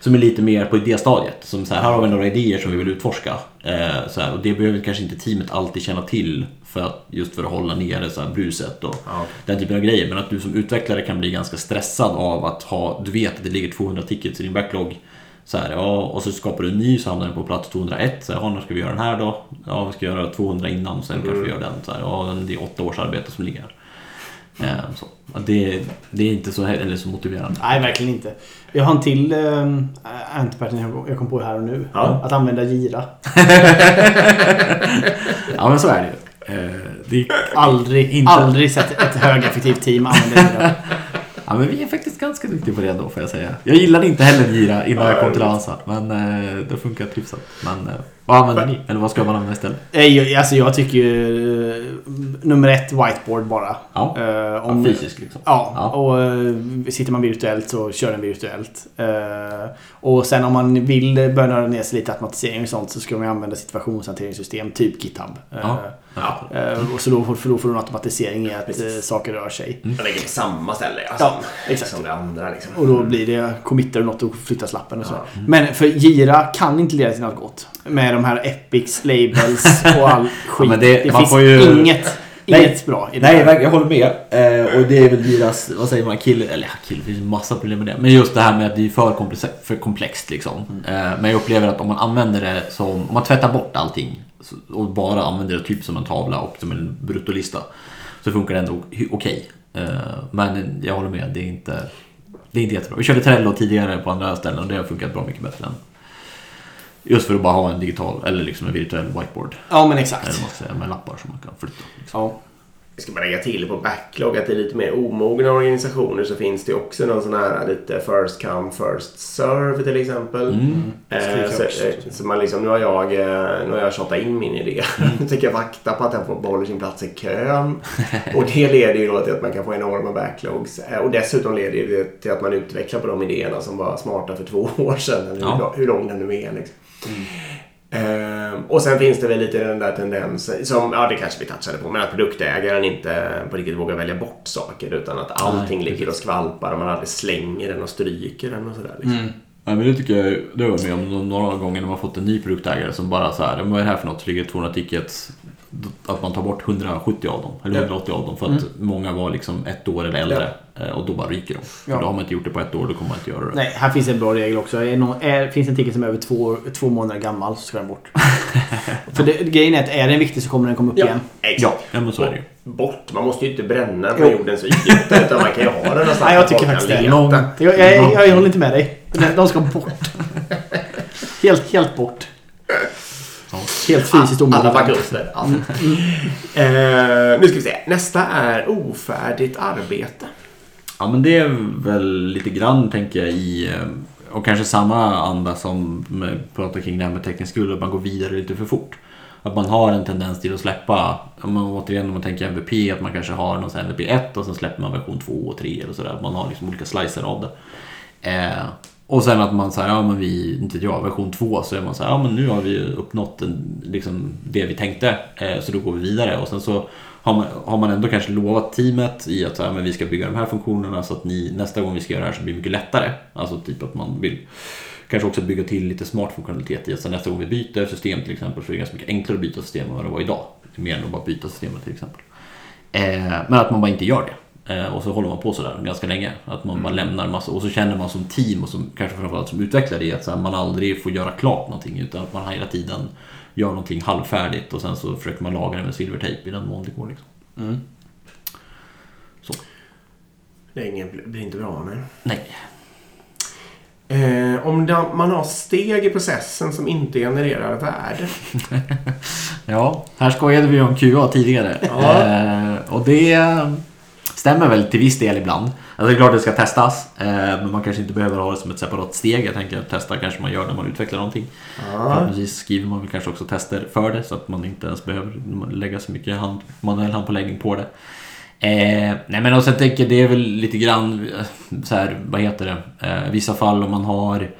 som är lite mer på idéstadiet. Som så här, här har vi några idéer som vi vill utforska. Eh, så här, och det behöver kanske inte teamet alltid känna till för att, just för att hålla nere så här, bruset och
Ja.
den typen av grejer. Men att du som utvecklare kan bli ganska stressad av att ha, du vet att det ligger 200 tickets i din backlog. Så här, ja, och så skapar du en ny så hamnar den på plats 201. Så här, ja, när ska vi göra den här då? Ja, vi ska göra 200 innan och sen kanske vi gör den. Så här, ja, det är åtta års arbete som ligger. Eh, så. Ja, Det, det är inte så, eller så motiverande.
Nej, verkligen inte. Jag har en till um, antipattern jag kom på här och nu.
Ja.
Att använda gira.
Ja, men så är det ju. Eh, det är,
Aldrig,
Inte-
aldrig sett ett högeffektivt team använda gira.
ja, men vi är faktiskt ganska duktiga på det ändå får jag säga. Jag gillade inte heller Gira innan jag kom till Avanza. Men eh, det funkar hyfsat. Men eh, vad använder ni? Eller vad ska man använda istället?
Nej, jag- Alltså jag tycker ju eh, nummer ett whiteboard bara.
Ja,
Eh,
ja
om,
fysiskt liksom.
Ja,
Ja.
och eh, sitter man virtuellt så kör den virtuellt. Eh, och sen om man vill börja nörda ner sig lite automatisering och sånt så ska man använda situationshanteringssystem, typ GitHub. Eh,
Ja.
Ja.
eh, och så då får, för då får du en automatisering i att
Precis.
eh, saker rör sig.
Man lägger på samma ställe alltså,
Ja, exakt.
som det andra. Liksom.
Och då blir det committer och något och flyttas lappen och så.
Ja.
Men för Gira kan inte leda till något gott. Med de här epics, labels och all skit.
men
det,
det-
finns
får ju-
inget,
Nej.
inget bra i det
Nej,
här.
jag håller med. Eh, och det är väl deras, vad säger man, kill... Eller ja, kill, det finns ju massa problem med det. Men just det här med att det är för, komplex, för komplext liksom. Eh, men jag upplever att om man använder det som, om man tvättar bort allting och bara använder det typ som en tavla och som en bruttolista. Så funkar det ändå okej. Eh, men jag håller med, det är inte, det är inte jättebra. Vi körde Trello tidigare på andra ställen och det har funkat bra mycket bättre än Just för att bara ha en digital eller liksom en virtuell whiteboard.
Ja, men
Eller
exakt.
vad man ska säga, med lappar som man kan flytta. Liksom.
Ja.
Jag ska bara lägga till på backlog att i lite mer omogna organisationer så finns det också någon sån här lite first come first serve till exempel.
Mm.
Eh,
Skriver jag
så, eh, så man liksom, nu har jag, eh, nu har jag tjatat in min idé. Nu tänker jag vakta på att den får behåller sin plats i kön. Och det leder ju då till att man kan få enorma backlogs. Eh, Och dessutom leder det till att man utvecklar på de idéerna som var smarta för två år sedan. Eller hur,
Ja.
lång- hur lång den nu är. Liksom. Ehm, och sen finns det väl lite den där tendensen, som, ja det kanske vi touchade på, men att produktägaren inte på riktigt vågar välja bort saker utan att allting
Nej,
ligger och skvalpar och man aldrig slänger den och stryker den och sådär. Liksom.
Mm.
Ja, men det tycker jag, det har jag med om några gånger när man fått en ny produktägare som bara så här, "Men vad är det här för något? Så ligger 200 tickets. Att man tar bort 170 av dem, eller
Ja.
180 av dem för att många var liksom ett år eller äldre. Eh, Och då bara ryker de. För
Ja.
då har man inte gjort det på ett år, då kommer man inte göra det.
Nej, här finns en bra regel också. Är någon, är, finns en ticket som är över två, två månader gammal så ska den bort. För det, grejen är att är den viktig så kommer den komma upp
Ja,
igen.
exakt.
Ja, ja, men så är det ju.
Bort. Man måste ju inte bränna den på
Jo.
jordens yta utan man kan ju ha den någonstans
Nej, jag tycker faktiskt det. Jag, jag, jag, jag håller inte med dig. De- De ska bort. Helt, helt bort. Helt fysiskt
Alla
omöjligt.
fakulter. Ja. Eh, nu ska vi se. Nästa är ofärdigt arbete.
Ja men det är väl lite grann tänker jag i eh, och kanske samma anda som med, pratar kring det här med teknisk skuld, att man går vidare lite för fort. Att man har en tendens till att släppa, om man, återigen om man tänker MVP, att man kanske har någon MVP 1 och sen släpper man version 2 och 3 eller sådär. Att man har liksom olika slicer av det. Eh, och sen att man säger, ja men vi, inte jag, version 2 så är man så här, ja men nu har vi ju uppnått en, liksom det vi tänkte. Eh, så då går vi vidare och sen så har man, har man ändå kanske lovat teamet i att så här, men vi ska bygga de här funktionerna så att ni nästa gång vi ska göra det här så blir det mycket lättare. Alltså typ att man vill kanske också bygga till lite smart funktionalitet i att så nästa gång vi byter system till exempel så är det ganska mycket enklare att byta system än vad det var idag. Mer än att bara byta systemet till exempel. Eh, men att man bara inte gör det. Eh, och så håller man på sådär ganska länge. Att man bara lämnar en massa. Och så känner man som team och som, kanske framförallt som utvecklare i att så här, man aldrig får göra klart någonting. Utan att man hela tiden gör någonting halvfärdigt och sen så försöker man laga det med silvertejp i den mån det går. Liksom.
Mm.
Det är ingen, blir inte bra. Nej.
Nej.
Eh, om de, man har steg i processen som inte genererar värde.
Ja, här skojade vi om QA tidigare.
Ja.
Eh, och det stämmer väl till viss del ibland. Alltså det är klart det ska testas, eh, men man kanske inte behöver ha det som ett separat steg. Jag tänker att testa kanske man gör när man utvecklar någonting.
Ja.
Förhoppningsvis skriver man väl kanske också tester för det så att man inte ens behöver lägga så mycket hand, manuell handpåläggning på det. Eh, nej men och sen tänker jag det är väl lite grann eh, så här, vad heter det, eh, vissa fall om man har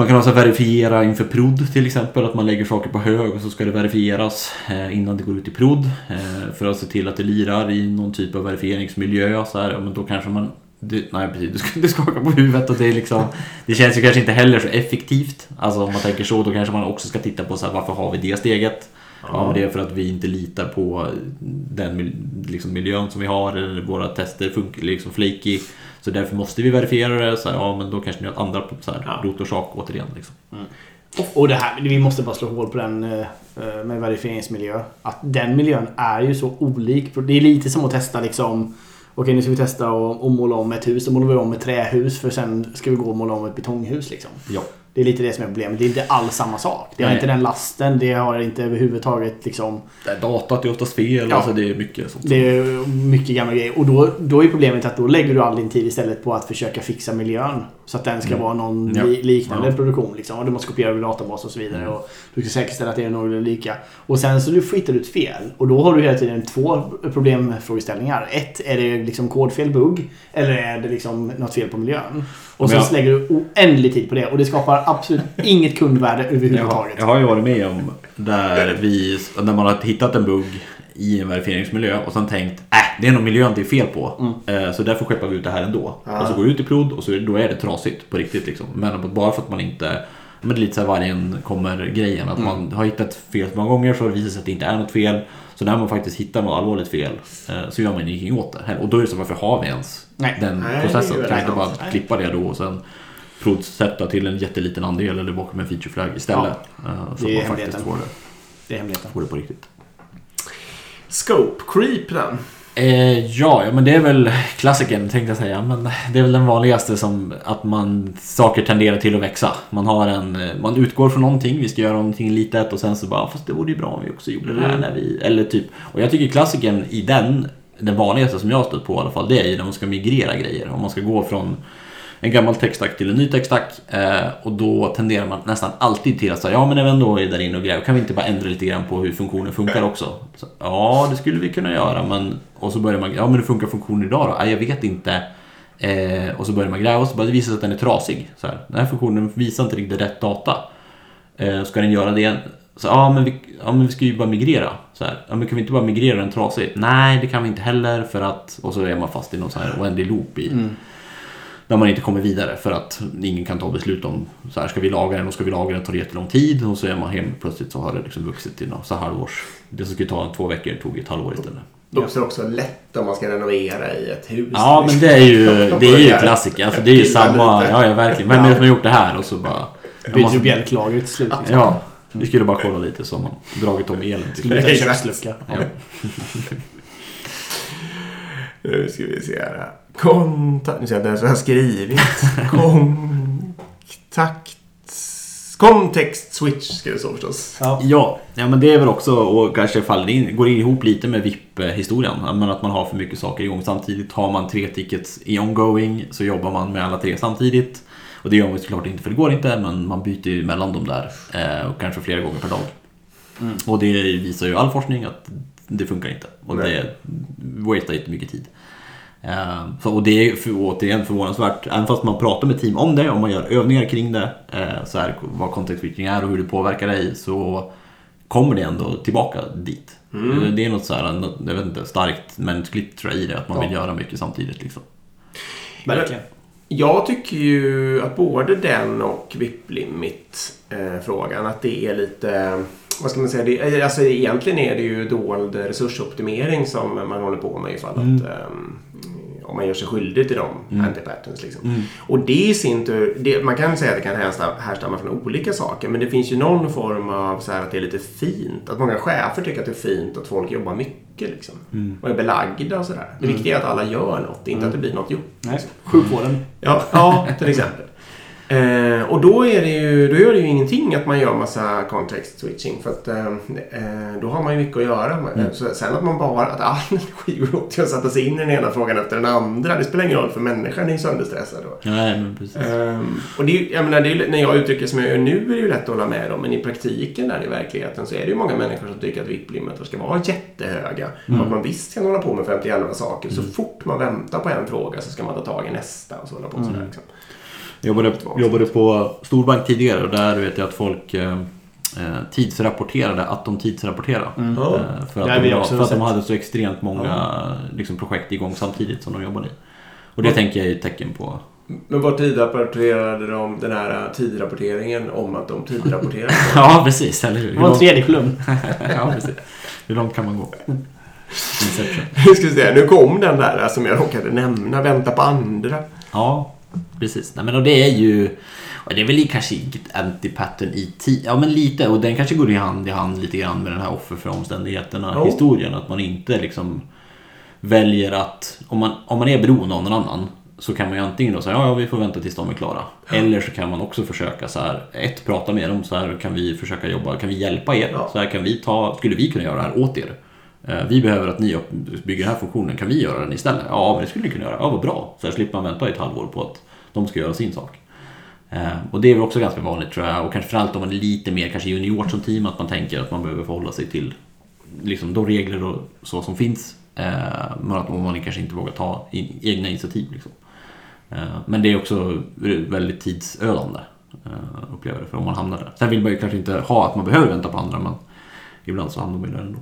man kan också verifiera inför prod till exempel, att man lägger saker på hög och så ska det verifieras eh, innan det går ut i prod. Eh, för att se till att det lirar i någon typ av verifieringsmiljö. Så här, men då kanske man... Det, nej precis, du, ska, du skakar på huvudet och det är liksom... Det känns ju kanske inte heller så effektivt. Alltså om man tänker så, då kanske man också ska titta på så här, varför har vi det steget? Ja, men det är för att vi inte litar på den liksom, miljön som vi har, eller våra tester funkar liksom flaky. Så därför måste vi verifiera det. Så här, ja, men då kanske ni har andra så här,
Ja.
rotorsak återigen. Liksom.
Och det här, vi måste bara slå hål på den eh, med verifieringsmiljö. Att den miljön är ju så olik. Det är lite som att testa liksom Okej nu ska vi testa och, och måla om ett hus. Då målar vi om ett trähus för sen ska vi gå och måla om ett betonghus liksom.
Ja.
Det är lite det som är problemet. Det är inte alls samma sak. Det har
Nej.
inte den lasten. Det har inte överhuvudtaget liksom
Det är datat är oftast fel.
Ja.
Alltså, det är mycket sånt.
Det är mycket gamla grejer. Och då, då är problemet att då lägger du all din tid istället på att försöka fixa miljön. Så att den ska
Mm.
vara någon
Ja.
li, liknande
Ja.
produktion. Liksom. Och du måste kopiera över databas och så vidare.
Mm.
Och du ska säkerställa att det är någorlunda lika. Och sen så du du ett fel. Och då har du hela tiden två problemfrågeställningar. Ett, är det liksom kodfel, bugg? Eller är det liksom något fel på miljön? Och
Men
så
jag-
lägger du oändlig tid på det. Och det skapar absolut inget kundvärde
Jag har,
överhuvudtaget.
jag har ju varit med om där, vi, där man har hittat en bugg i en verifieringsmiljö och sen tänkt äh, det är nog miljön det är fel på. Eh, så därför skeppar vi ut det här ändå.
Ja.
Och så går det ut i prod och så, då är det trasigt på riktigt. Liksom. Men bara för att man inte... Men det är lite så här vargen kommer grejen. Att man har hittat fel så många gånger så visar det sig att det inte är något fel. Så när man faktiskt hittar något allvarligt fel eh, så gör man ingenting åt det. Och då är det så varför har vi ens
Nej.
den
Nej,
processen? Kan jag inte bara klippa det då och sen prodsätta till en jätteliten andel eller bakom en feature flag istället. Eh, Så att man faktiskt får det,
Det är hemligheten.
får det på riktigt.
Scope creep då?
Eh, ja, ja, men det är väl klassikern tänkte jag säga. Men det är väl den vanligaste som att man saker tenderar till att växa. Man har en, eh, man utgår från någonting, vi ska göra någonting litet och sen så bara, fast det vore ju bra om vi också gjorde det här
Mm.
när vi, eller typ. Och jag tycker klassikern i den, den vanligaste som jag har stött på i alla fall, det är ju när man ska migrera grejer. Om man ska gå från en gammal textack till en ny textack. eh, och då tenderar man nästan alltid till att säga ja men även då är där inne och gräver. kan vi inte bara ändra lite grann på hur funktionen funkar också? Så, ja, det skulle vi kunna göra men och så börjar man, ja men hur funkar funktionen idag då? Ja, jag vet inte. Eh, och så börjar man gräva och så bara det visar sig att den är trasig. Så här, den här funktionen visar inte riktigt rätt data. Eh, ska den göra det? Så, ja, men vi, ja, men vi ska ju bara migrera. Så här, ja, men kan vi inte bara migrera den trasig? Nej, det kan vi inte heller för att... Och så är man fast i någon så här oändlig loop i,
Mm
där man inte kommer vidare för att ingen kan ta beslut om så här, ska vi laga den och ska vi laga den tar det jättelång tid och så är man helt plötsligt så har det liksom vuxit till något så halvårs... Det som skulle ta en två veckor tog ett halvår istället.
Det uppstår också lätt om man ska renovera i ett hus.
Ja, men det är ju, det är ju klassiker. Alltså, det är ju samma... Ja, ja, verkligen. Vem är det som har gjort det här? Och så bara...
Byter
måste-
du bjälklagret till slut.
Ja, vi skulle bara kolla lite så man dragit om elen till slut.
Byta kökslucka.
Ja.
Nu ska vi se här. Kontakt... Nu ser jag inte ens vad jag har skrivit. Kontakt... Kontext switch ska det stå förstås.
Ja.
Ja, ja, men det är väl också och kanske faller in, går ihop lite med VIP-historien. Men att man har för mycket saker igång samtidigt. Har man tre tickets i ongoing så jobbar man med alla tre samtidigt. Och det gör man såklart inte för det går inte, men man byter ju mellan dem där. Eh, och kanske flera gånger per dag.
Mm.
Och det visar ju all forskning att det funkar inte. Och
Nej.
det wastar jättemycket tid. Eh, så, och det är för, återigen förvånansvärt, även fast man pratar med team om det och man gör övningar kring det, eh, så här, vad context switching är och hur det påverkar dig, så kommer det ändå tillbaka dit.
Mm.
Eh, Det är något så här, något, jag vet inte, starkt mänskligt tror jag i det, att man
Ja.
vill göra mycket samtidigt. Liksom.
Verkligen.
Jag tycker ju att både den och VIP-limit-frågan att det är lite... Vad ska man säga? Det, alltså egentligen är det ju dold resursoptimering som man håller på med ifall
Mm.
att... ehm, om man gör sig skyldig till de
Mm.
anti-patterns. Liksom.
Mm.
Och det i sin tur, det, man kan säga att det kan härstamma, härstamma från olika saker men det finns ju någon form av så här att det är lite fint. Att många chefer tycker att det är fint att folk jobbar mycket liksom.
Mm.
Och är belagda och sådär. Det viktiga är att alla gör något, inte att det blir något gjort.
Nej. Sjukvården.
Ja, ja till exempel. Eh, och då, är det ju, då gör det ju ingenting att man gör massa context switching. För att eh, eh, då har man ju mycket att göra.
Mm.
Så, sen att man bara, att all energi går åt till att sätta sig in i den ena frågan efter den andra. Det spelar ingen roll för människan är ju sönderstressad då.
Nej, men precis.
Ehm, och det jag menar, det när jag uttrycker som jag gör nu är det ju lätt att hålla med om. Men i praktiken där i verkligheten så är det ju många människor som tycker att VIP-limiter ska vara jättehöga. Och att man visst kan hålla på med 51 saker. Så fort man väntar på en fråga så ska man ta tag i nästa och så hålla på sådär. Liksom.
Jag jobbade, jobbade på storbank tidigare och där vet jag att folk eh, eh, tidsrapporterade att de tidsrapporterade.
Ja.
Eh, för att,
vi
de,
också
för att de hade så extremt många liksom, projekt igång samtidigt som de jobbade i. Och det tänker jag är ett tecken på.
Men vad tidrapporterade de den här tidrapporteringen om att de tidrapporterade?
Ja, precis. Eller hur?
Det var en tredje kolumn.
ja, precis. Hur långt kan man gå? Inception.
Nu ska vi se, nu kom den där som jag råkade nämna. Vänta på andra.
Ja, precis. Nej, men och det är ju... och Det är väl kanske inget anti-pattern i tid. Ja, men lite. Och den kanske går i hand i hand lite grann med den här offer för omständigheterna
Jo.
historien. Att man inte liksom väljer att... Om man, om man är beroende av någon annan så kan man ju antingen då säga ja, ja, vi får vänta tills de är klara. Eller så kan man också försöka så här, ett, prata med dem, så här kan vi försöka jobba, kan vi hjälpa er?
Ja.
Så här kan vi ta, skulle vi kunna göra det här åt er? Eh, vi behöver att ni bygger den här funktionen, kan vi göra den istället? Ja, men det skulle ni kunna göra. Ja, vad bra. Så här slipper man vänta i ett halvår på att de ska göra sin sak. Eh, och det är väl också ganska vanligt tror jag. Och kanske framförallt om man är lite mer kanske junior som team, att man tänker att man behöver förhålla sig till liksom de regler och så som finns. Eh, men att man kanske inte vågar ta egna initiativ. Liksom. Men det är också väldigt tidsödande, upplever jag det, för om man hamnar där. Sen vill man ju kanske inte ha att man behöver vänta på andra, men ibland så hamnar man ju där ändå.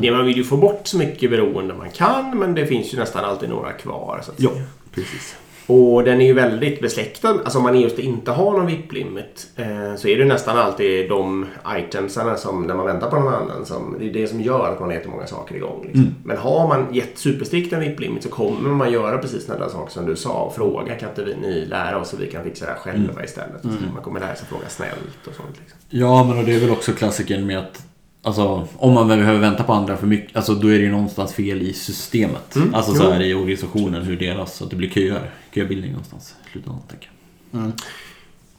Det man vill ju få bort så mycket beroende man kan men det finns ju nästan alltid några kvar. Så att
Ja, precis.
Och den är ju väldigt besläktad. Alltså om man just inte har någon VIP-limit eh, så är det nästan alltid de itemsarna som när man väntar på någon annan som det är det som gör att man har jättemånga saker igång. Liksom. Men har man gett superstrikt en VIP-limit så kommer man göra precis sådana saker som du sa och fråga kan inte vi ni lära oss så vi kan fixa det här själva istället. Man kommer lära sig fråga snällt och sånt. Liksom.
Ja, men och det är väl också klassiken med att Alltså, om man väl behöver vänta på andra för mycket, alltså då är det ju någonstans fel i systemet.
Mm,
Alltså så här i organisationen, hur deras, så att det blir köer, köbildning någonstans i slutändan, tänker jag.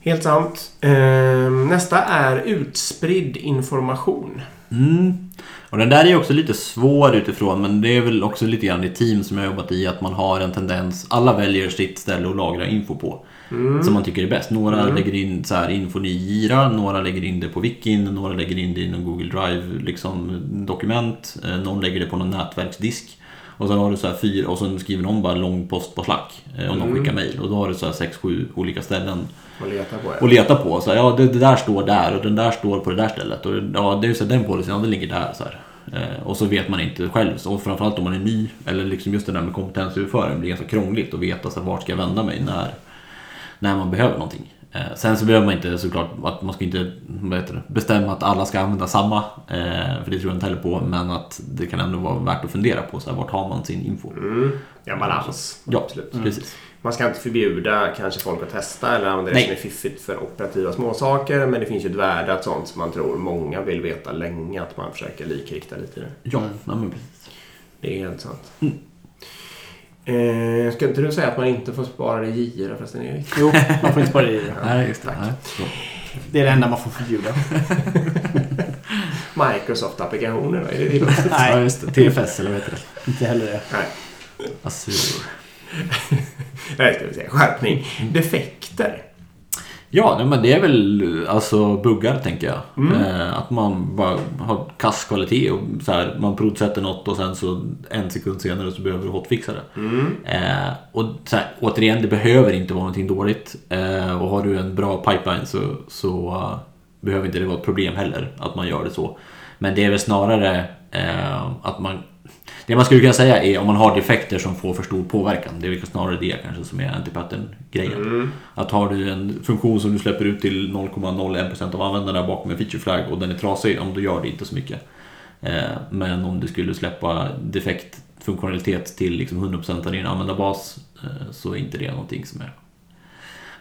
Helt sant. Eh, nästa är utspridd information.
Mm. Och den där är ju också lite svår utifrån, men det är väl också lite grann i team som jag har jobbat i, att man har en tendens, alla väljer sitt ställe att lagra info på. Som man tycker är bäst. Några lägger in så här infon i Gira, några lägger in det på Wikin, några lägger in det i någon Google Drive liksom, dokument, eh, någon lägger det på någon nätverksdisk. Och sen har du så här fyra, och sen skriver någon bara lång post på Slack eh, och någon skickar mail. Och då har du så här sex, sju olika ställen
Och leta på
och leta på. Så här, ja, det, det där står där och den där står på det där stället. Och ja, det är så här, den policyn, ja, den ligger där. Så här. Eh, och så vet man inte själv. Och framförallt om man är ny, eller liksom just det där med kompetensöverföring blir ganska krångligt att veta så vart ska jag vända mig när, när man behöver någonting. Eh, sen så behöver man inte såklart, att man ska inte det, bestämma att alla ska använda samma. Eh, för det tror jag inte heller på. Men att det kan ändå vara värt att fundera på, så här, vart har man sin info?
Mm. Ja, balans.
Ja,
Absolut.
precis.
Man ska inte förbjuda kanske folk att testa eller använda det
Nej.
som är fiffigt för operativa småsaker. Men det finns ju ett värde att sånt som man tror många vill veta länge att man försöker likrikta lite. i det.
Ja, ja men precis.
Det är helt sant.
Mm.
Eh, ska inte du säga att man inte får spara det i Gira förresten Erik?
Jo, man får inte spara det i det.
Nej, just det.
tack.
Nej.
Det är det enda man får förbjuda.
Microsoft-applikationer? Är det det?
Ja,
Nej,
just det. TFS eller vad heter det?
inte heller det.
Nej.
Azure.
Nej, ska vi säga. Skärpning. Defekter.
Ja, nej, men det är väl alltså buggar tänker jag. Eh, att man bara har kass kvalitet och så här, man provsätter något och sen så en sekund senare så behöver du hotfixa det. Eh, och så här, återigen, det behöver inte vara någonting dåligt. Eh, och har du en bra pipeline så, så eh, behöver inte det vara ett problem heller att man gör det så. Men det är väl snarare eh, att man det man skulle kunna säga är om man har defekter som får för stor påverkan. Det är väl snarare det kanske som är antipattern-grejen. Att har du en funktion som du släpper ut till 0,01% av användarna bakom en feature flag och den är trasig, om då gör det inte så mycket. Eh, Men om du skulle släppa defekt funktionalitet till liksom 100% av din användarbas eh, så är inte det någonting som är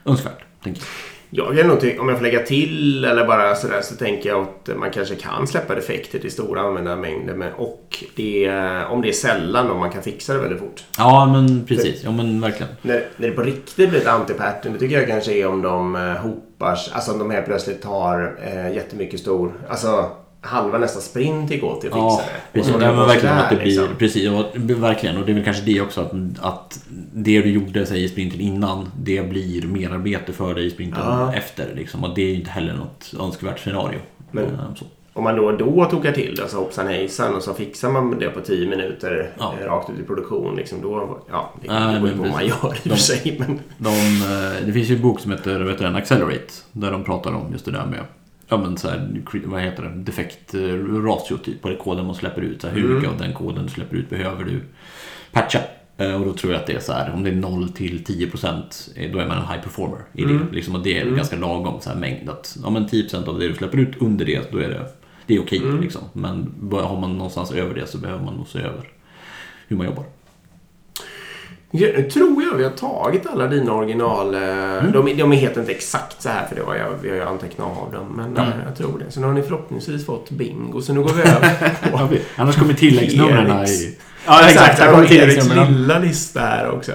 önskvärt, tänker jag.
Jag kan nog om jag får lägga till eller bara sådär så tänker jag att man kanske kan släppa defekter till stora användarmängder. Men, och det, om det är sällan och man kan fixa det väldigt fort.
Ja, men precis. Ja, men verkligen.
När, när det på riktigt blir ett antipattern, det tycker jag kanske är om de eh, hopar Alltså om de helt plötsligt tar eh, jättemycket stor... Alltså halva nästa sprint det går till att fixa
Ja,
det.
Precis. Ja, verkligen att det blir,
liksom.
precis, och, verkligen. Och det är väl kanske det också att, att det du gjorde säg, i sprinten innan, det blir merarbete för dig i sprinten
Ja.
efter. Liksom. Och det är ju inte heller något önskvärt scenario.
Men-
Eh, så.
Om man då och då tokar till det, alltså hoppsan hejsan och så fixar man det på 10 minuter
Ja.
rakt ut i produktion. Liksom, då, ja, det beror
men
på vad man gör i och för sig. Men,
De, eh, det finns ju en bok som heter vet du, Accelerate. Där de pratar om just det där med ja, men så här, vad heter det? defekt eh, ratio typ på den koden man släpper ut. Så här, hur
Mm.
mycket av den koden du släpper ut behöver du patcha? Eh, Och då tror jag att det är så här, om det är 0 till 10 procent, eh, då är man en high performer i det.
Mm.
Liksom, och det är
Mm.
ganska lagom så här, mängd. Att, ja, men 10 procent av det du släpper ut under det, då är det, det är okej.
Mm.
Liksom. Men har man någonstans över det så behöver man nog se över hur man jobbar.
Nu tror jag vi har tagit alla dina original. eh,
Mm.
De, de heter inte exakt så här för det var jag, vi har ju antecknat av dem. Men eh, jag tror det. Så nu har ni förhoppningsvis fått bingo. Så nu går vi över på
Annars kommer tilläggsnumren i...
Ja, exakt. Här kommer tilläggsnumren.
lilla lista här också.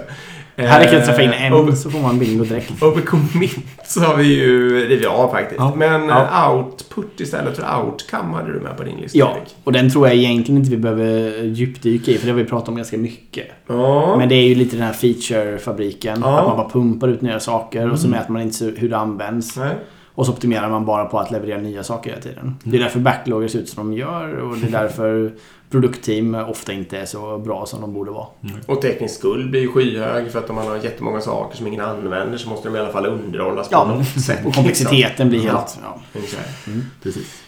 Här räcker det att träffa in
Eh,
en
och-
så får man bingo direkt.
Och på commit så har vi ju, det är vi har faktiskt.
Ja.
Men
Ja.
eh, output istället för outcome hade du med på din lista
Ja,
Erik.
och den tror jag egentligen inte vi behöver djupdyka i för det har vi pratat om ganska mycket.
Ja.
Men det är ju lite den här feature-fabriken.
Ja.
Att man bara pumpar ut nya saker och så
Mm.
mäter man inte hur det används.
Nej.
Och så optimerar man bara på att leverera nya saker hela tiden. Det är därför backloggar ser ut som de gör och det är därför produktteam ofta inte är så bra som de borde vara.
Och teknisk skuld blir ju skyhög för att om man har jättemånga saker som ingen använder så måste de i alla fall underhållas på
Ja,
något sätt.
Och komplexiteten blir
Ja.
helt... Ja.
Liksom. Ungefär.
Precis.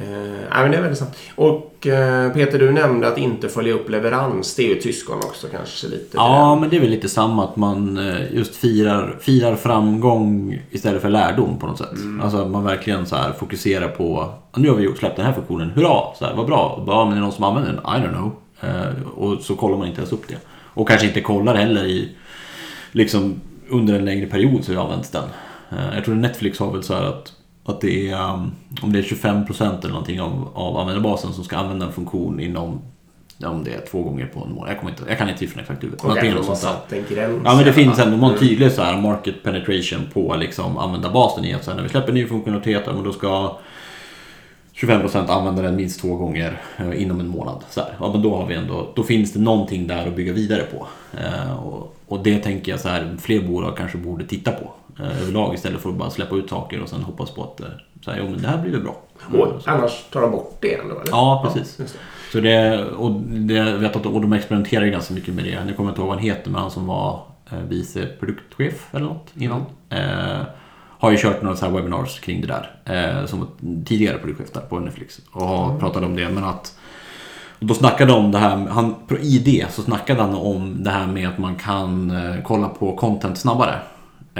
Eh, men det är väldigt sant. Och eh, Peter, du nämnde att inte följa upp leverans. Det är ju syskon också kanske lite.
Ja, men det är väl lite samma att man eh, just firar, firar framgång istället för lärdom på något sätt. Alltså att man verkligen så här fokuserar på nu har vi gjort- släppt den här funktionen, hurra, så här, vad bra. Och bara, "Ja, men är det någon som använder den? I don't know. Eh, och så kollar man inte ens upp det. Och kanske inte kollar heller i liksom under en längre period så används den. Eh, jag tror Netflix har väl så här att att det är, um, om det är 25% eller någonting av, av användarbasen som ska använda en funktion inom, om det är två gånger på en månad. Jag, kommer inte, jag kan inte siffrorna exakt är
de
något
har satt en gräns.
Ja men det finns ändå, man har tydlig så här market penetration på liksom användarbasen i att så här, när vi släpper en ny funktionalitet, ja, men då ska 25% använda den minst två gånger eh, inom en månad. Så här. Ja, men då, har vi ändå, då finns det någonting där att bygga vidare på. Eh, och, och det tänker jag så här, fler bolag kanske borde titta på överlag istället för att bara släppa ut saker och sen hoppas på att eh, så här, jo, men det här blir väl bra.
Och
Eh, så.
annars tar de bort det ändå, eller?
Ja, precis.
just det.
Så det, och det, vet att och de experimenterar ju ganska mycket med det. Nu kommer jag inte ihåg vad han heter, men han som var eh, vice produktchef eller något innan. Eh, har ju kört några så här webinars kring det där. Eh, som tidigare produktchef där på Netflix. Och har pratat om det. Men att och då snackade de om det här, han, i det så snackade han om det här med att man kan eh, kolla på content snabbare.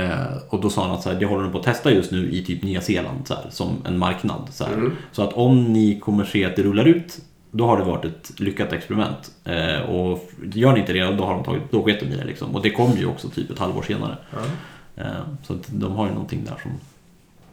Eh, och då sa han att så här, det håller de på att testa just nu i typ Nya Zeeland så här, som en marknad. Så.
Mm.
så att om ni kommer se att det rullar ut, då har det varit ett lyckat experiment. Eh, och gör ni inte det, då, har de tagit, då sket de i det. Liksom. Och det kom ju också typ ett halvår senare.
Ja.
Eh, så de har ju någonting där som,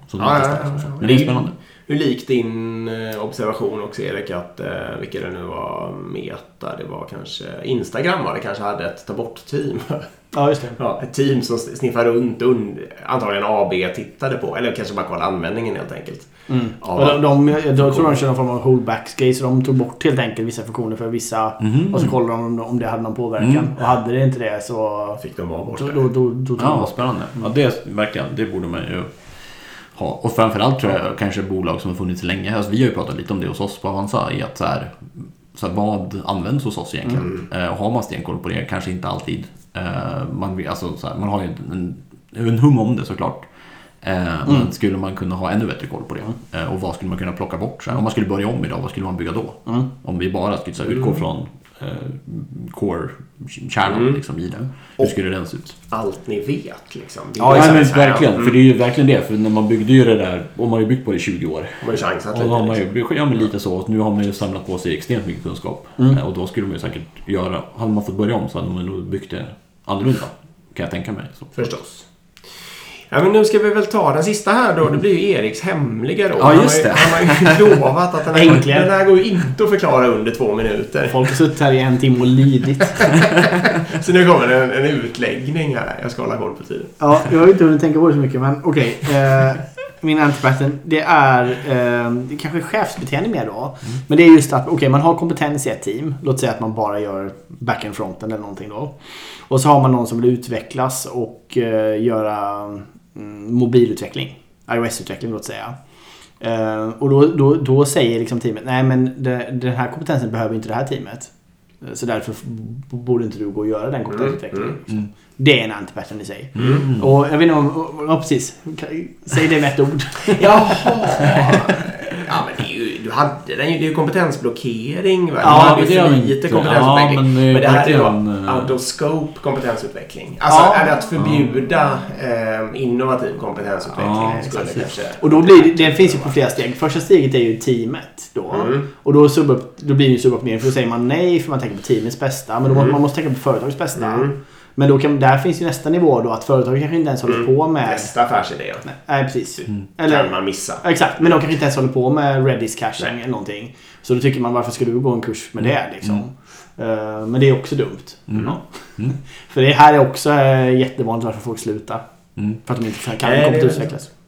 som de
Ja,
testar.
ja, ja, ja.
Men det är spännande.
Hur lik din eh, observation också Erik att, eh, vilka det nu var, Meta, det var kanske Instagram var det kanske hade ett ta bort-team.
Ja, just det.
ja, ett team som sniffar runt och und- antagligen AB tittade på, eller kanske bara kollade användningen helt enkelt.
Mm.
Ja.
Och de, de, jag tror de kör någon form av holdback-grej så de tog bort helt enkelt vissa funktioner för vissa.
Mhm.
Och så kollade de om, om det hade någon påverkan.
Mm.
Och hade det inte det så...
Fick de vara borta.
Då, då, då, då
Ja, vad spännande. Ja, det, verkligen, det borde man ju ha. Och framförallt tror jag kanske bolag som har funnits länge. Alltså, vi har ju pratat lite om det hos oss på Avanza. I att så här, så här, vad används hos oss egentligen? Eh, och har man stenkoll på det? Kanske inte alltid. Eh, man, alltså, så här, man har ju en, en hum om det såklart. Eh, Men skulle man kunna ha ännu bättre koll på det? Eh, och vad skulle man kunna plocka bort? Så här, om man skulle börja om idag, vad skulle man bygga då?
Mm.
Om vi bara skulle så utgå från eh, core-kärnan
Mm.
liksom, i det. Hur skulle den se ut?
Allt ni vet liksom.
Ja,
Ja, men verkligen.
ja,
För det är ju verkligen det. För när man byggde ju det där, och man har ju byggt på det i 20 år.
De har chansat
Och
lite.
har man
liksom.
ja men lite så. Och nu har man ju samlat på sig extremt mycket kunskap.
Mm.
Eh, Och då skulle man ju säkert göra, hade man fått börja om så hade man nog byggt det annorlunda. Kan jag tänka mig. Så.
Förstås. Ja, men nu ska vi väl ta den sista här då. Det blir ju Eriks hemliga då.
Ja, just det.
Han har ju, han har ju lovat att den här,
Äntligen.
den här går ju inte att förklara under två minuter.
Folk har suttit här i en timme och lidit.
Så nu kommer en, en utläggning här. Jag ska hålla koll på tiden.
Ja, jag har inte hunnit tänka på det så mycket men okej. Eh, min antipattern, det är, eh, det är kanske chefsbeteende mer då. Men det är just att okej, man har kompetens i ett team. Låt säga att man bara gör back-end fronten eller någonting då. Och så har man någon som vill utvecklas och eh, göra mm, mobilutveckling. iOS-utveckling låt säga. Eh, och då, då, då säger liksom teamet, nej men det, den här kompetensen behöver inte det här teamet. Så därför borde inte du gå och göra den kompetensutvecklingen.
Mm.
Det är en antipattern i sig. Och jag vet inte om... Ja, precis. Säg det med ett ord.
Jaha! Ja, men det är ju, du hade den ju. Det är ju kompetensblockering. Va?
Ja,
du hade ju
är
för
inte-
lite
ja,
kompetensutveckling.
men det är
men det här är ju
eh,
out of scope kompetensutveckling. Alltså
Ja.
är det att förbjuda eh, innovativ kompetensutveckling.
Ja,
skulle kanske...
Och då blir det, det finns ju på flera steg. Första steget är ju teamet då.
Mm.
Och då, subup, då blir det ju suboptimering. För då säger man nej för man tänker på teamets bästa. Men då,
Mm.
man måste tänka på företagets bästa.
Mm.
Men då kan, där finns ju nästa nivå då att företaget kanske inte ens håller
Mm.
på med...
Nästa affärsidé.
Nej, nej precis.
Mm.
Eller,
kan man missa.
Exakt, men de kanske inte ens håller på med Redis caching
Nej.
eller någonting. Så då tycker man varför ska du gå en kurs med det liksom? Eh, men det är också dumt.
Mm.
Ja.
Mm.
För det här är också eh, jättevanligt varför folk slutar.
Mm.
För att de inte kan
Nej,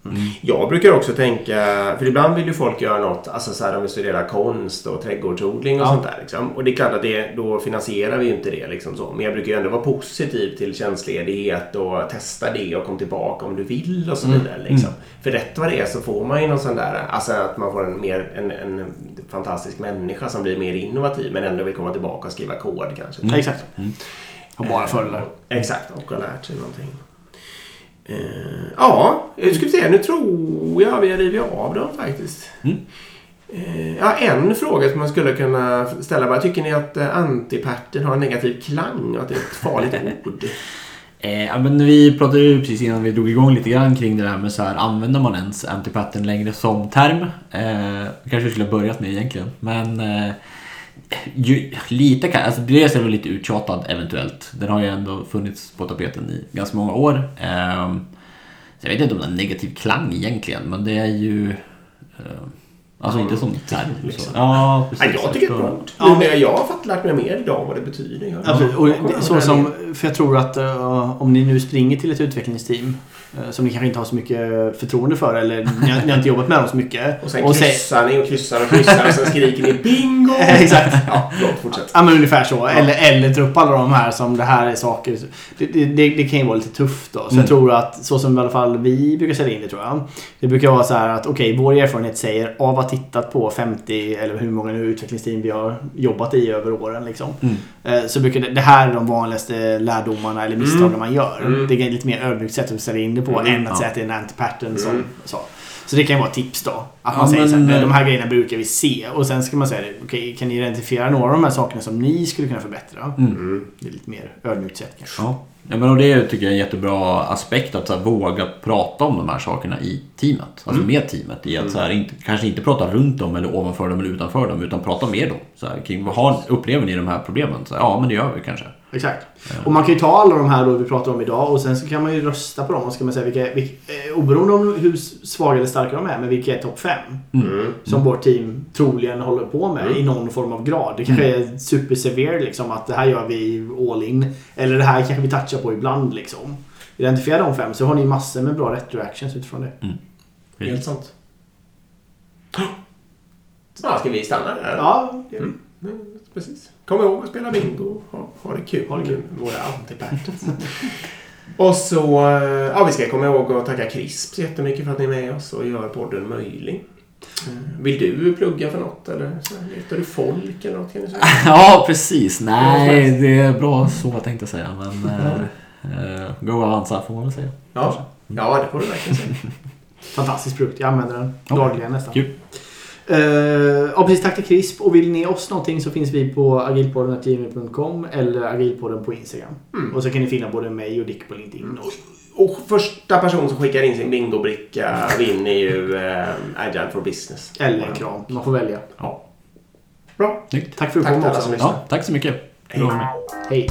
kompetensutvecklas.
Jag brukar också tänka, för ibland vill ju folk göra något, alltså så här de vill studera konst och trädgårdsodling och
Ja.
sånt där. Liksom. Och det är klart att det, då finansierar vi ju inte det liksom så. Men jag brukar ju ändå vara positiv till tjänstledighet och testa det och kom tillbaka om du vill och så
Mm.
vidare. Liksom. För rätt vad det är så får man ju någon sån där, alltså att man får en, mer, en, en fantastisk människa som blir mer innovativ men ändå vill komma tillbaka och skriva kod kanske.
Ja, Exakt.
Mm.
Och bara fördelar.
Exakt, och har lärt sig någonting. Eh, ja, nu ska vi se. Nu tror jag vi har rivit av dem faktiskt.
Mm.
Eh, ja, en fråga som man skulle kunna ställa. Bara, tycker ni att eh, antipattern har en negativ klang och att det är ett farligt ord?
Eh, ja, men vi pratade ju precis innan vi drog igång lite grann kring det där med så här, använder man ens antipattern längre som term? Eh, kanske skulle ha börjat med egentligen. Men eh, ju, lite kan, alltså dels är väl lite uttjatad eventuellt. Den har ju ändå funnits på tapeten i ganska många år. Eh, så jag vet inte om det är en negativ klang egentligen, men det är ju... Eh, alltså inte som term.
liksom.
Så. Ja,
Ja,
precis.
jag tycker det är ett bra ord.
Ja.
Jag har fått lärt mig mer idag vad det betyder. Jag-
Absolut. Och så som, för jag tror att eh, om ni nu springer till ett utvecklingsteam som ni kanske inte har så mycket förtroende för eller ni har, ni har inte jobbat med dem så mycket.
Och sen
och
kryssar ni och kryssar och kryssar och sen skriker ni bingo!
Exakt.
Ja, förlåt, fortsätt.
Ja men ungefär så. Eller, eller ta upp alla de här som det här är saker. Det, det, det, det kan ju vara lite tufft då. Så
Mm.
jag tror att så som i alla fall vi brukar sälja in det tror jag. Det brukar vara så här att okej, vår erfarenhet säger av att ha tittat på 50 eller hur många nu utvecklingsteam vi har jobbat i över åren liksom.
Mm.
Eh, Så brukar det, det här är de vanligaste lärdomarna eller misstagen
Mm.
man gör.
Mm.
Det är lite mer ödmjukt sätt att sälja in det på
Mm.
än att
Ja.
säga att det är en anti-pattern som
Mm.
så. Så det kan ju vara tips då. Att
Ja,
man säger så
men-
här, de här grejerna brukar vi se. Och sen ska man säga det, okej, kan ni identifiera några av de här sakerna som ni skulle kunna förbättra?
Mm.
Mm.
Det är lite mer ödmjukt sätt kanske.
Ja. ja, men och det tycker jag är en jättebra aspekt att så här, våga prata om de här sakerna i teamet. Alltså
Mm.
med teamet. I att så här, inte, kanske inte prata runt dem eller ovanför dem eller utanför dem utan prata med dem. Så här, kring vad har, upplever ni de här problemen? Så här, ja, men det gör vi kanske.
Exakt. Och man kan ju ta alla de här då vi pratar om idag och sen så kan man ju rösta på dem och så kan man säga vilka, vilka eh, oberoende om hur svaga eller starka de är, men vilka är topp 5?
Mm.
Som vårt team troligen håller på med
Mm.
i någon form av grad. Det kanske är super severe liksom att det här gör vi all in. Eller det här kanske vi touchar på ibland liksom. Identifiera de fem så har ni massor med bra retroactions utifrån det.
Helt sant. Ja, ska vi stanna där?
Ja, det.
Mm, Precis. Kom ihåg att spela bingo. Ha, ha det kul.
Ha det kul.
Våra antipatters. och så, eh, ja vi ska komma ihåg att tacka Crisp så jättemycket för att ni är med oss och gör podden möjlig. Eh, Vill du plugga för något eller letar du folk eller något?
Ja, precis. Nej, det är bra så tänkte jag säga. Men eh, eh, Go Avanza får man väl säga.
Ja. ja, det får du verkligen säga.
Fantastisk produkt. Jag använder den dagligen nästan.
Kul.
Uh, ja, precis. Tack till Crisp. Och vill ni oss någonting så finns vi på agilpodden.gmail.com eller agilpodden på Instagram.
Mm.
Och så kan ni finna både mig och Dick på LinkedIn. Och,
Och första person som skickar in sin bingobricka vinner ju eh, Agile for Business.
eller en kram. Man får välja.
Ja. Bra.
Snyggt.
Tack för att du kom också.
Ja, tack så mycket.
Hej.
Hej.